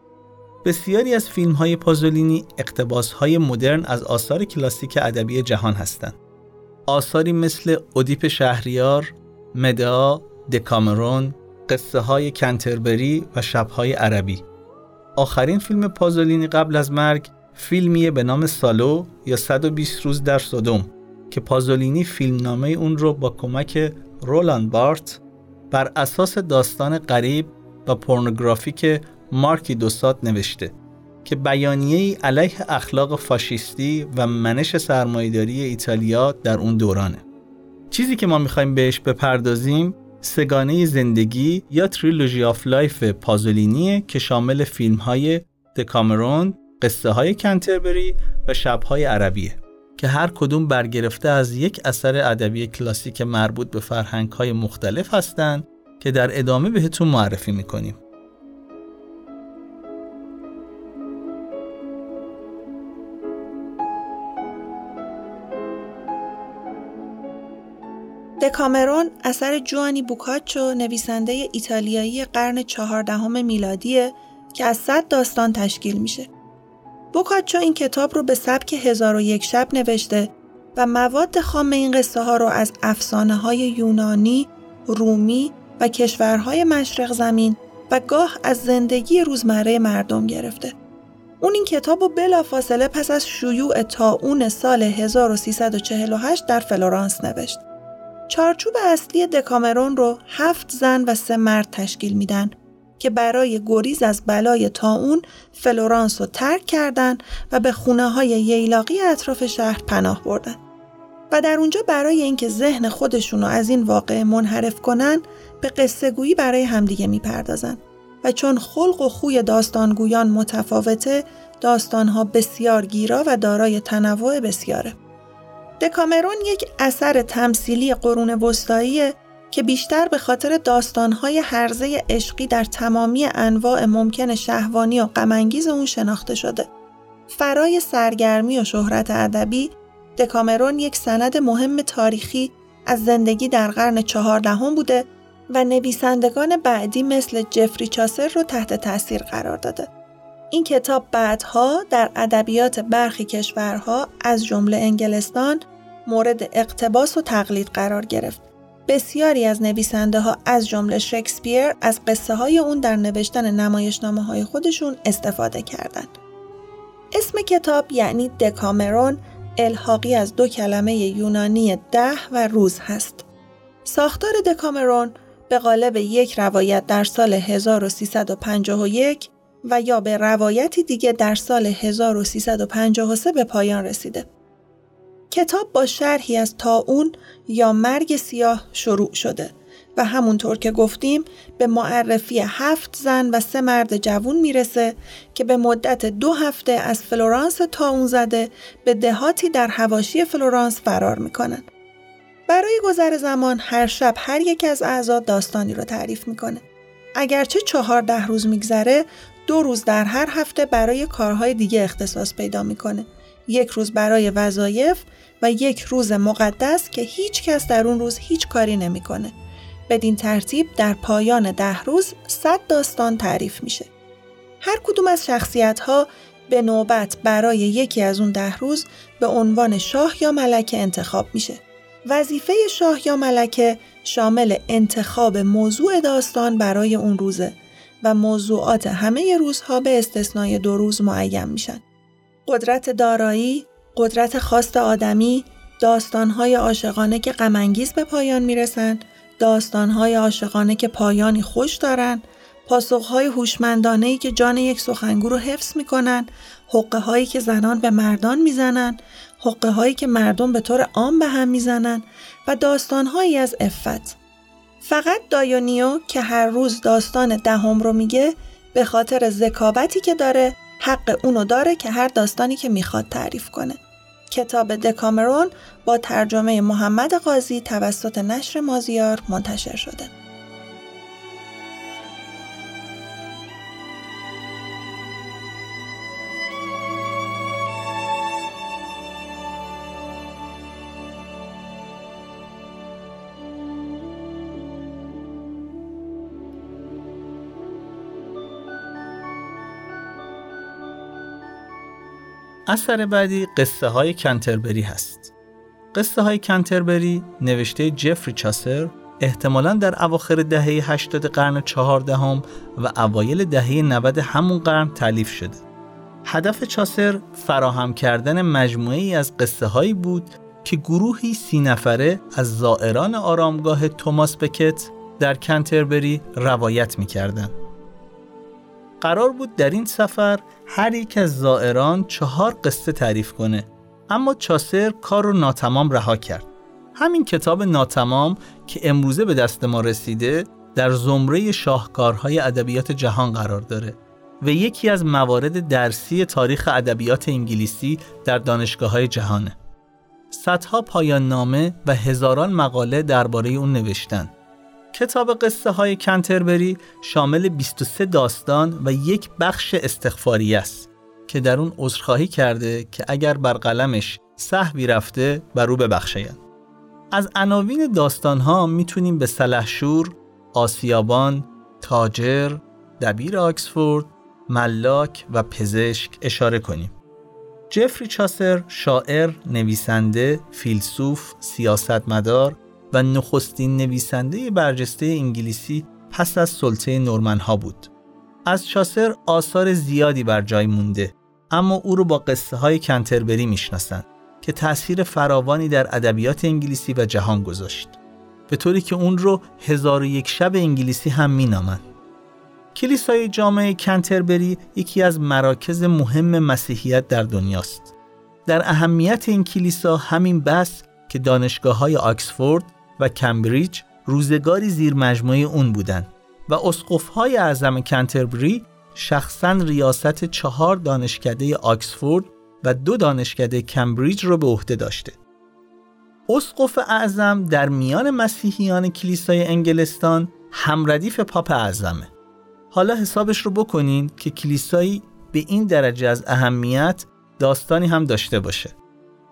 بسیاری از فیلم های پازولینی اقتباس های مدرن از آثار کلاسیک ادبی جهان هستند. آثاری مثل اودیپ شهریار، مدعا، دکامرون، قصه های کنتربری و شبهای عربی. آخرین فیلم پازولینی قبل از مرگ فیلمیه به نام سالو یا 120 روز در صدوم که پازولینی فیلمنامه اون رو با کمک رولان بارت بر اساس داستان غریب و پورنوگرافیک مارکی دوساد نوشته که بیانیه علیه اخلاق فاشیستی و منش سرمایه‌داری ایتالیا در اون دورانه. چیزی که ما می‌خوایم بهش بپردازیم سه‌گانه زندگی یا Trilogy of Life پازولینیه که شامل فیلم های دکامرون، قصه های کنتربری و شبهای عربیه که هر کدوم برگرفته از یک اثر ادبی کلاسیک مربوط به فرهنگ های مختلف هستند که در ادامه بهتون معرفی می‌کنیم. دکامرون اثر جوانی بوکاچو نویسنده ایتالیایی قرن چهاردهم میلادیه که از صد داستان تشکیل میشه. بوکاچو این کتاب رو به سبک هزار و یک شب نوشته و مواد خام این قصه ها رو از افسانه های یونانی، رومی و کشورهای مشرق زمین و گاه از زندگی روزمره مردم گرفته. اون این کتاب رو بلافاصله پس از شیوع تاون سال 1348 در فلورانس نوشت. چارچوب اصلی دکامرون رو هفت زن و سه مرد تشکیل میدن که برای گریز از بلای تاون فلورانس رو ترک کردن و به خونه های ییلاقی اطراف شهر پناه بردن. و در اونجا برای اینکه ذهن خودشون رو از این واقع منحرف کنن به قصه گویی برای همدیگه می‌پردازن و چون خلق و خوی داستانگویان متفاوته داستانها بسیار گیرا و دارای تنوع بسیاره. دکامرون یک اثر تمثیلی قرون وسطایی که بیشتر به خاطر داستانهای حرزه عشقی در تمامی انواع ممکن شهوانی و غمانگیز اون شناخته شده. فرای سرگرمی و شهرت ادبی، دکامرون یک سند مهم تاریخی از زندگی در قرن چهاردهم بوده و نویسندگان بعدی مثل جفری چاسر رو تحت تاثیر قرار داده. این کتاب بعدها در ادبیات برخی کشورها از جمله انگلستان مورد اقتباس و تقلید قرار گرفت. بسیاری از نویسنده ها از جمله شکسپیر از قصه های اون در نوشتن نمایشنامه های خودشون استفاده کردند. اسم کتاب یعنی دکامرون الحاقی از دو کلمه یونانی ده و روز هست. ساختار دکامرون به قالب یک روایت در سال 1351 و یا به روایتی دیگه در سال 1353 به پایان رسیده. کتاب با شرحی از طاعون یا مرگ سیاه شروع شده و همونطور که گفتیم به معرفی هفت زن و سه مرد جوون می‌رسه که به مدت دو هفته از فلورانس طاعون زده به دهاتی در حواشی فلورانس فرار می‌کنن. برای گذر زمان هر شب هر یک از اعضا داستانی رو تعریف می‌کنه. اگرچه چهارده روز میگذره دو روز در هر هفته برای کارهای دیگه اختصاص پیدا می‌کنه. یک روز برای وظایف و یک روز مقدس که هیچ کس در اون روز هیچ کاری نمی‌کنه. بدین ترتیب در پایان ده روز صد داستان تعریف میشه. هر کدوم از شخصیت ها به نوبت برای یکی از اون ده روز به عنوان شاه یا ملکه انتخاب میشه. وظیفه شاه یا ملکه شامل انتخاب موضوع داستان برای اون روزه و موضوعات همه روزها به استثنای دو روز معین میشن. قدرت دارایی، قدرت خواست آدمی، داستانهای عاشقانه که غمانگیز به پایان می‌رسند، داستانهای عاشقانه که پایانی خوش دارند، پاسخهای هوشمندانه که جان یک سخنگو رو حفظ می‌کنن، حقه هایی که زنان به مردان می‌زنن، حقه هایی که مردم به طور عام به هم می‌زنن و داستانهایی از افت. فقط دایونیو که هر روز داستان دهم رو میگه به خاطر ذکابتی که داره حق اونو داره که هر داستانی که می‌خواد تعریف کنه. کتاب دکامرون با ترجمه محمد قاضی توسط نشر مازیار منتشر شده. اثر بعدی قصه های کنتربری هست. قصه های کنتربری نوشته جفری چاسر احتمالا در اواخر دهه 80 قرن چهاردهم و اوایل دهه 90 همون قرن تعلیف شده. هدف چاسر فراهم کردن مجموعه ای از قصه هایی بود که گروهی سی نفره از زائران آرامگاه توماس بکت در کنتربری روایت می قرار بود در این سفر هر یک از زائران چهار قصه تعریف کنه اما چاسر کار رو ناتمام رها کرد همین کتاب ناتمام که امروزه به دست ما رسیده در زمره شاهکارهای ادبیات جهان قرار داره و یکی از موارد درسی تاریخ ادبیات انگلیسی در دانشگاه های جهانه. صدها پایان نامه و هزاران مقاله درباره اون نوشتن. کتاب قصه های کنتربری شامل 23 داستان و یک بخش استغفاری است که در اون عذرخواهی کرده که اگر بر قلمش صحوی رفته بر او ببخشید. از عناوین داستان ها می‌تونیم به سلحشور، آسیابان، تاجر، دبیر آکسفورد، ملاک و پزشک اشاره کنیم. جفری چاسر شاعر، نویسنده، فیلسوف، سیاستمدار و نخستین نویسنده برجسته انگلیسی پس از سلطه نورمن ها بود. از چاسر آثار زیادی بر جای مونده اما او رو با قصه های کنتربری می‌شناسند که تاثیر فراوانی در ادبیات انگلیسی و جهان گذاشت. به طوری که اون رو هزار و یک شب انگلیسی هم مینامند. کلیسای جامعه کنتربری یکی از مراکز مهم مسیحیت در دنیاست. در اهمیت این کلیسا همین بس که دانشگاه های آکسفورد و کمبریج روزگاری زیر مجموعه اون بودند و اسقفهای اعظم کنتربری شخصا ریاست چهار دانشکده آکسفورد و دو دانشکده کمبریج رو به عهده داشته. اسقف اعظم در میان مسیحیان کلیسای انگلستان همردیف پاپ اعظمه. حالا حسابش رو بکنین که کلیسایی به این درجه از اهمیت داستانی هم داشته باشه.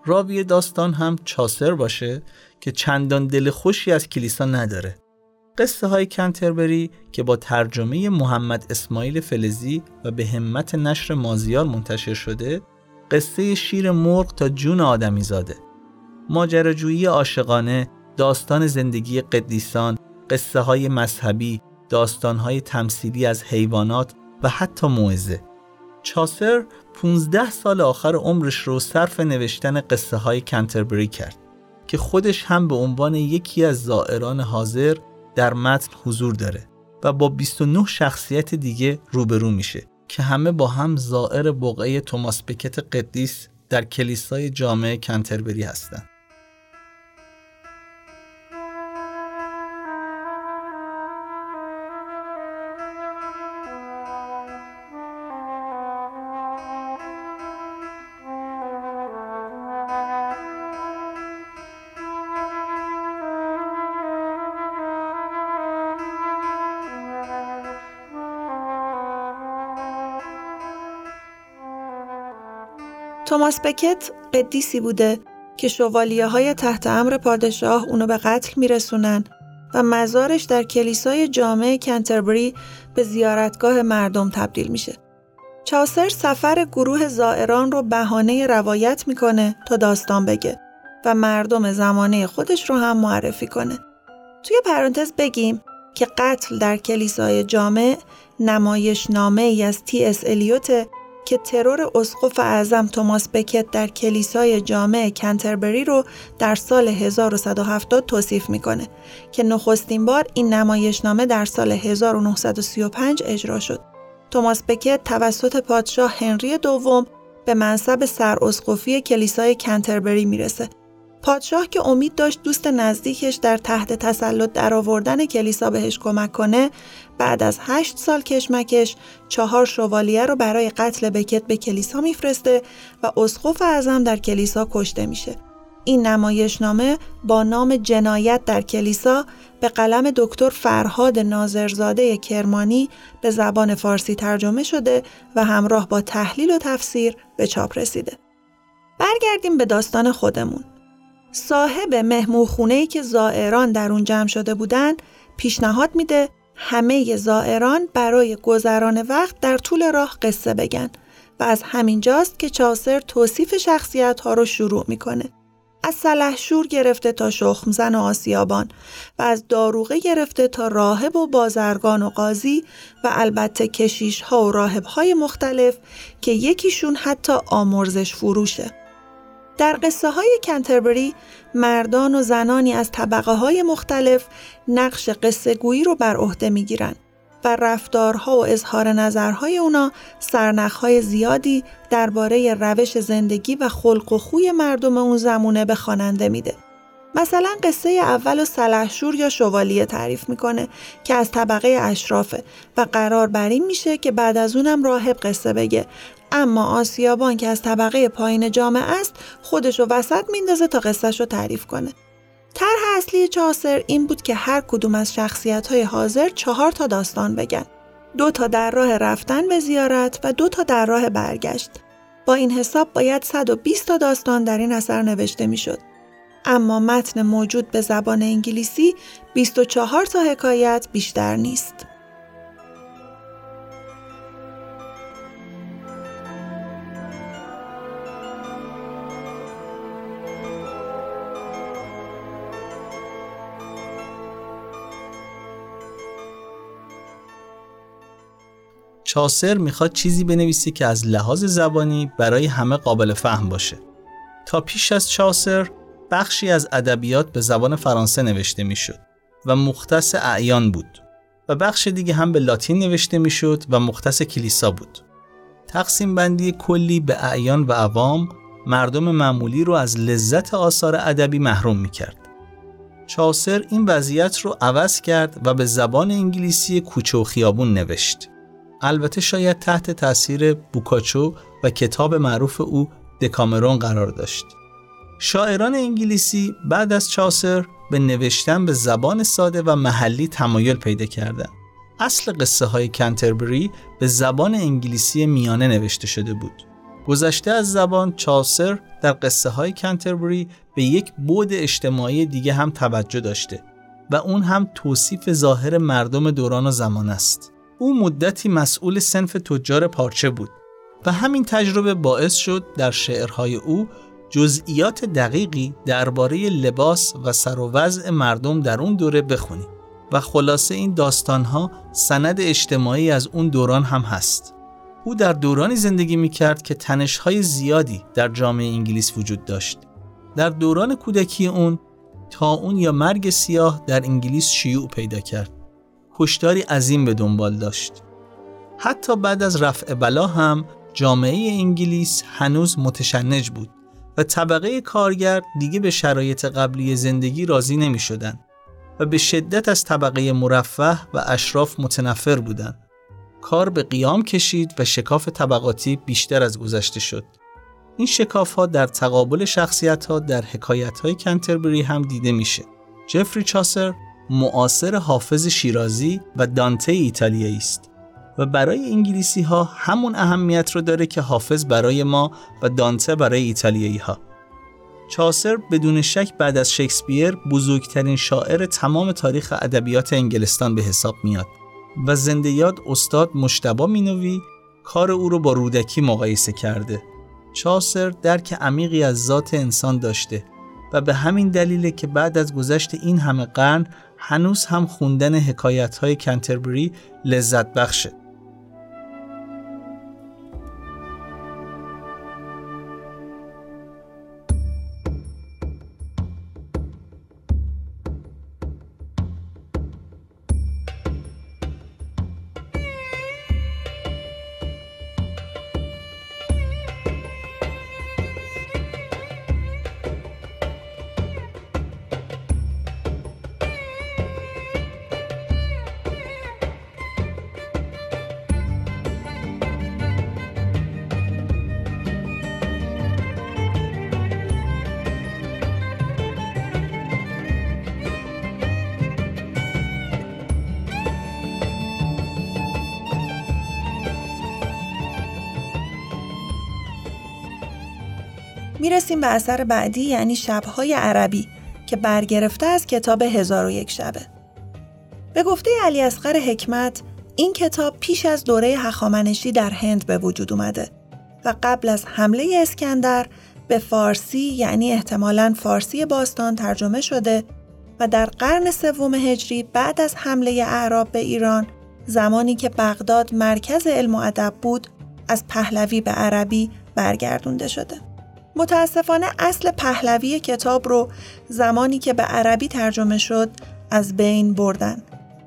راوی داستان هم چاسر باشه که چندان دل خوشی از کلیسا نداره. قصه های کنتربری که با ترجمه محمد اسماعیل فلزی و به همت نشر مازیار منتشر شده قصه شیر مرغ تا جون آدمی زاده. ماجراجویی عاشقانه، داستان زندگی قدیسان، قصه های مذهبی، داستان های تمثیلی از حیوانات و حتی موعظه. چاسر 15 سال آخر عمرش رو صرف نوشتن قصه های کنتربری کرد که خودش هم به عنوان یکی از زائران حاضر در متن حضور داره و با 29 شخصیت دیگه روبرو میشه که همه با هم زائر بقعه توماس بکت قدیس در کلیسای جامع کنتربری هستند. توماس بکت قدیسی بوده که شوالیه های تحت امر پادشاه اونو به قتل میرسونن و مزارش در کلیسای جامع کنتربری به زیارتگاه مردم تبدیل میشه. چاسر سفر گروه زائران رو بهانه روایت می‌کنه تا داستان بگه و مردم زمانه خودش رو هم معرفی کنه. توی پرانتز بگیم که قتل در کلیسای جامع نمایش نامه ای از تی اس الیوت که ترور اسقف اعظم توماس بکت در کلیسای جامع کنتربری رو در سال 1170 توصیف می‌کنه که نخستین بار این نمایشنامه در سال 1935 اجرا شد. توماس بکت توسط پادشاه هنری دوم به منصب سراسقفی کلیسای کنتربری می‌رسه پادشاه که امید داشت دوست نزدیکش در تحت تسلط درآوردن کلیسا بهش کمک کنه بعد از هشت سال کشمکش چهار شوالیه رو برای قتل بکت به کلیسا میفرسته و اسقف اعظم در کلیسا کشته میشه این نمایشنامه با نام جنایت در کلیسا به قلم دکتر فرهاد ناظرزاده کرمانی به زبان فارسی ترجمه شده و همراه با تحلیل و تفسیر به چاپ رسیده. برگردیم به داستان خودمون. صاحب مهموخونه که زائران در اون جمع شده بودن پیشنهاد میده همه زائران برای گذران وقت در طول راه قصه بگن و از همینجاست که چاسر توصیف شخصیت ها رو شروع می‌کنه. از سلحشور گرفته تا شخمزن و آسیابان و از داروغه گرفته تا راهب و بازرگان و قاضی و البته کشیش ها و راهب های مختلف که یکیشون حتی آمرزش فروشه. در قصه های کنتربری مردان و زنانی از طبقه های مختلف نقش قصه گویی رو بر عهده می گیرن و رفتارها و اظهار نظرهای اونا سرنخهای زیادی درباره روش زندگی و خلق و خوی مردم اون زمونه به خواننده میده. مثلا قصه اول و سلحشور یا شوالیه تعریف می‌کنه که از طبقه اشرافه و قرار بر این میشه که بعد از اونم راهب قصه بگه اما آسیابان که از طبقه پایین جامعه است خودش رو وسط میندازه تا قصهش رو تعریف کنه. طرح اصلی چاسر این بود که هر کدوم از شخصیت های حاضر چهار تا داستان بگن. دو تا در راه رفتن به زیارت و دو تا در راه برگشت. با این حساب باید 120 تا داستان در این اثر نوشته می‌شد. اما متن موجود به زبان انگلیسی 24 تا حکایت بیشتر نیست. چاسر می‌خواد چیزی بنویسه که از لحاظ زبانی برای همه قابل فهم باشه. تا پیش از چاسر بخشی از ادبیات به زبان فرانسه نوشته می‌شد و مختص اعیان بود و بخش دیگه هم به لاتین نوشته می‌شد و مختص کلیسا بود. تقسیم بندی کلی به اعیان و عوام مردم معمولی رو از لذت آثار ادبی محروم می‌کرد. چاسر این وضعیت رو عوض کرد و به زبان انگلیسی کوچه و خیابون نوشت. البته شاید تحت تاثیر بوکاچو و کتاب معروف او دکامرون قرار داشت. شاعران انگلیسی بعد از چاسر به نوشتن به زبان ساده و محلی تمایل پیدا کردند. اصل قصه های کنتربری به زبان انگلیسی میانه نوشته شده بود. گذشته از زبان چاسر در قصه های کنتربری به یک بود اجتماعی دیگه هم توجه داشته و اون هم توصیف ظاهر مردم دوران و زمان است. او مدتی مسئول سنف تجار پارچه بود و همین تجربه باعث شد در شعرهای او جزئیات دقیقی درباره لباس و سر و وضع مردم در اون دوره بخونیم و خلاصه این داستانها سند اجتماعی از اون دوران هم هست. او در دورانی زندگی می کرد که تنشهای زیادی در جامعه انگلیس وجود داشت. در دوران کودکی اون تا اون یا مرگ سیاه در انگلیس شیوع پیدا کرد. کشتاری عظیم به دنبال داشت. حتی بعد از رفع بلا هم جامعه انگلیس هنوز متشنج بود و طبقه کارگر دیگه به شرایط قبلی زندگی راضی نمی شدن و به شدت از طبقه مرفه و اشراف متنفر بودند. کار به قیام کشید و شکاف طبقاتی بیشتر از گذشته شد. این شکاف ها در تقابل شخصیت ها در حکایت های کنتربری هم دیده میشه. جفری چاسر معاصر حافظ شیرازی و دانته ایتالیایی است و برای انگلیسی ها همون اهمیت رو داره که حافظ برای ما و دانته برای ایتالیایی ها. چاسر بدون شک بعد از شکسپیر بزرگترین شاعر تمام تاریخ ادبیات انگلستان به حساب میاد و زنده یاد استاد مشتبا مینوی کار او رو با رودکی مقایسه کرده. چاسر درک عمیقی از ذات انسان داشته و به همین دلیله که بعد از گذشت این همه قرن هنوز هم خوندن حکایت های کنتربری لذت بخشه. می‌رسیم به اثر بعدی یعنی شبهای عربی که برگرفته از کتاب هزار و یک شبه. به گفته علی اصغر حکمت این کتاب پیش از دوره هخامنشی در هند به وجود اومده و قبل از حمله اسکندر به فارسی یعنی احتمالاً فارسی باستان ترجمه شده و در قرن سوم هجری بعد از حمله اعراب به ایران زمانی که بغداد مرکز علم و ادب بود از پهلوی به عربی برگردونده شده. متاسفانه اصل پهلوی کتاب رو زمانی که به عربی ترجمه شد از بین بردن.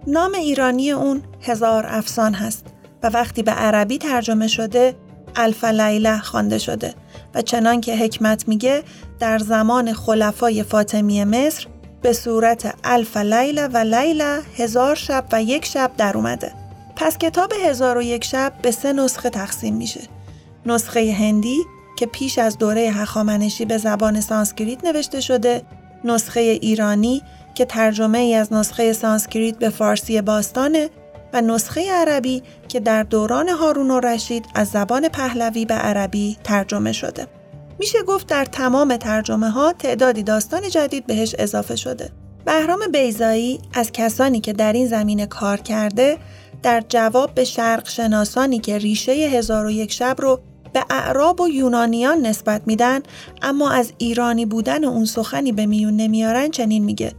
نام ایرانی اون هزار افسان هست و وقتی به عربی ترجمه شده الف لیله خوانده شده و چنان که حکمت میگه در زمان خلفای فاطمی مصر به صورت الف لیله و لیله هزار شب و یک شب در اومده. پس کتاب هزار و یک شب به سه نسخه تقسیم میشه. نسخه هندی که پیش از دوره هخامنشی به زبان سانسکریت نوشته شده، نسخه ایرانی که ترجمه ای از نسخه سانسکریت به فارسی باستانه و نسخه عربی که در دوران هارون الرشید از زبان پهلوی به عربی ترجمه شده. میشه گفت در تمام ترجمه ها تعدادی داستان جدید بهش اضافه شده. بهرام بیزایی از کسانی که در این زمینه کار کرده در جواب به شرق شناسانی که ریشه هزار و یک شب رو به اعراب و یونانیان نسبت میدن اما از ایرانی بودن اون سخنی به میون نمیارن چنین میگه.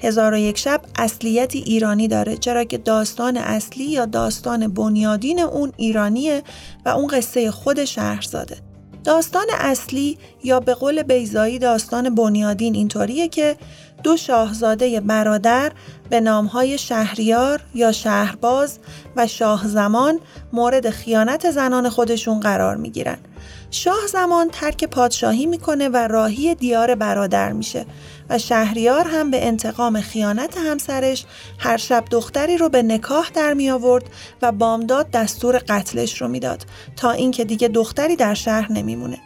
هزار و یک شب اصلیتی ایرانی داره چرا که داستان اصلی یا داستان بنیادین اون ایرانیه و اون قصه خود شهرزاده. داستان اصلی یا به قول بیزایی داستان بنیادین اینطوریه که دو شاهزاده برادر به نامهای شهریار یا شهرباز و شاه زمان مورد خیانت زنان خودشون قرار می گیرن. شاه زمان ترک پادشاهی می‌کنه و راهی دیار برادر میشه و شهریار هم به انتقام خیانت همسرش هر شب دختری رو به نکاح در می آورد و بامداد دستور قتلش رو می‌داد تا اینکه دیگه دختری در شهر نمیمونه.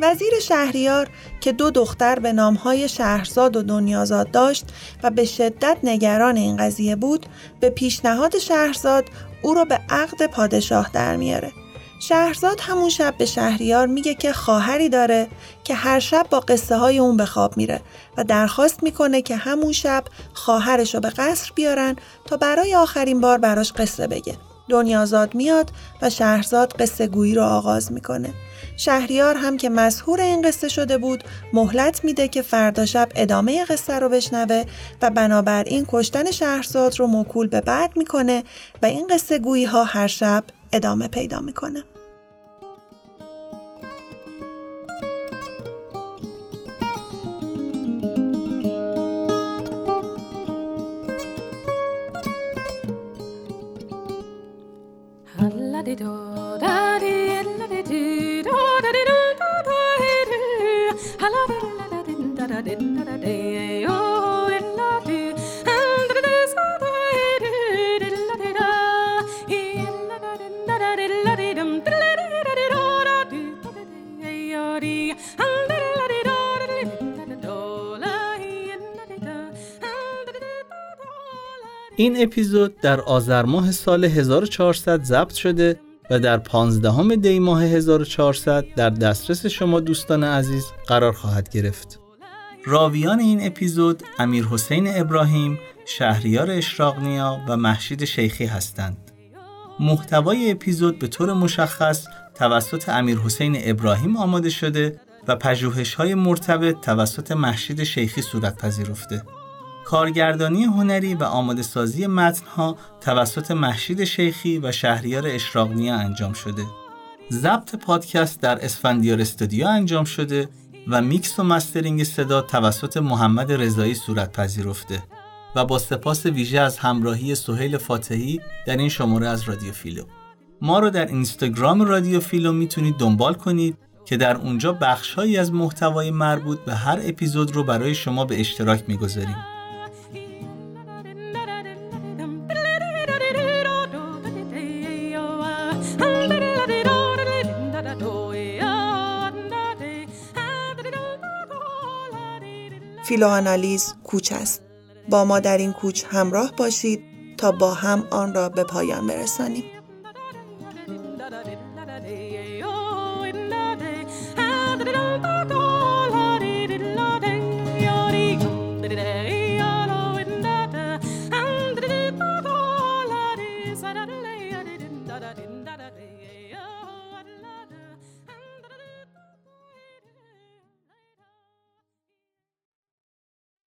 وزیر شهریار که دو دختر به نامهای شهرزاد و دنیازاد داشت و به شدت نگران این قضیه بود به پیشنهاد شهرزاد او را به عقد پادشاه در میاره. شهرزاد همون شب به شهریار میگه که خواهری داره که هر شب با قصه های اون به خواب میره و درخواست می‌کنه که همون شب خواهرش رو به قصر بیارن تا برای آخرین بار براش قصه بگه. دنیازاد میاد و شهرزاد قصه گویی رو آغاز می‌کنه. شهریار هم که مسهور این قصه شده بود مهلت میده که فردا شب ادامه قصه رو بشنوه و بنابراین کشتن شهرزاد رو موکول به بعد می‌کنه و این قصه گویی ها هر شب ادامه پیدا می‌کنه. da da da da این اپیزود در آذر ماه سال 1400 ضبط شده و در 15 دی ماه 1400 در دسترس شما دوستان عزیز قرار خواهد گرفت. راویان این اپیزود امیر حسین ابراهیم، شهریار اشراقنیا و محشید شیخی هستند. محتوای اپیزود به طور مشخص توسط امیر حسین ابراهیم آماده شده و پژوهش های مرتبط توسط محشید شیخی صورت پذیرفته. کارگردانی هنری و آماده سازی متنها توسط مهشید شیخی و شهریار اشراق‌نیا انجام شده. ضبط پادکست در اسفندیار استودیو انجام شده و میکس و mastering صدا توسط محمد رضایی صورت پذیرفته و با سپاس ویژه از همراهی سهیل فاتحی در این شماره از رادیو فیلو. ما رو در اینستاگرام رادیو فیلو می‌تونید دنبال کنید که در اونجا بخشهایی از محتوای مربوط به هر اپیزود رو برای شما به اشتراک می‌گذاریم. فیلوآنالیز کوچ است. با ما در این کوچ همراه باشید تا با هم آن را به پایان برسانیم.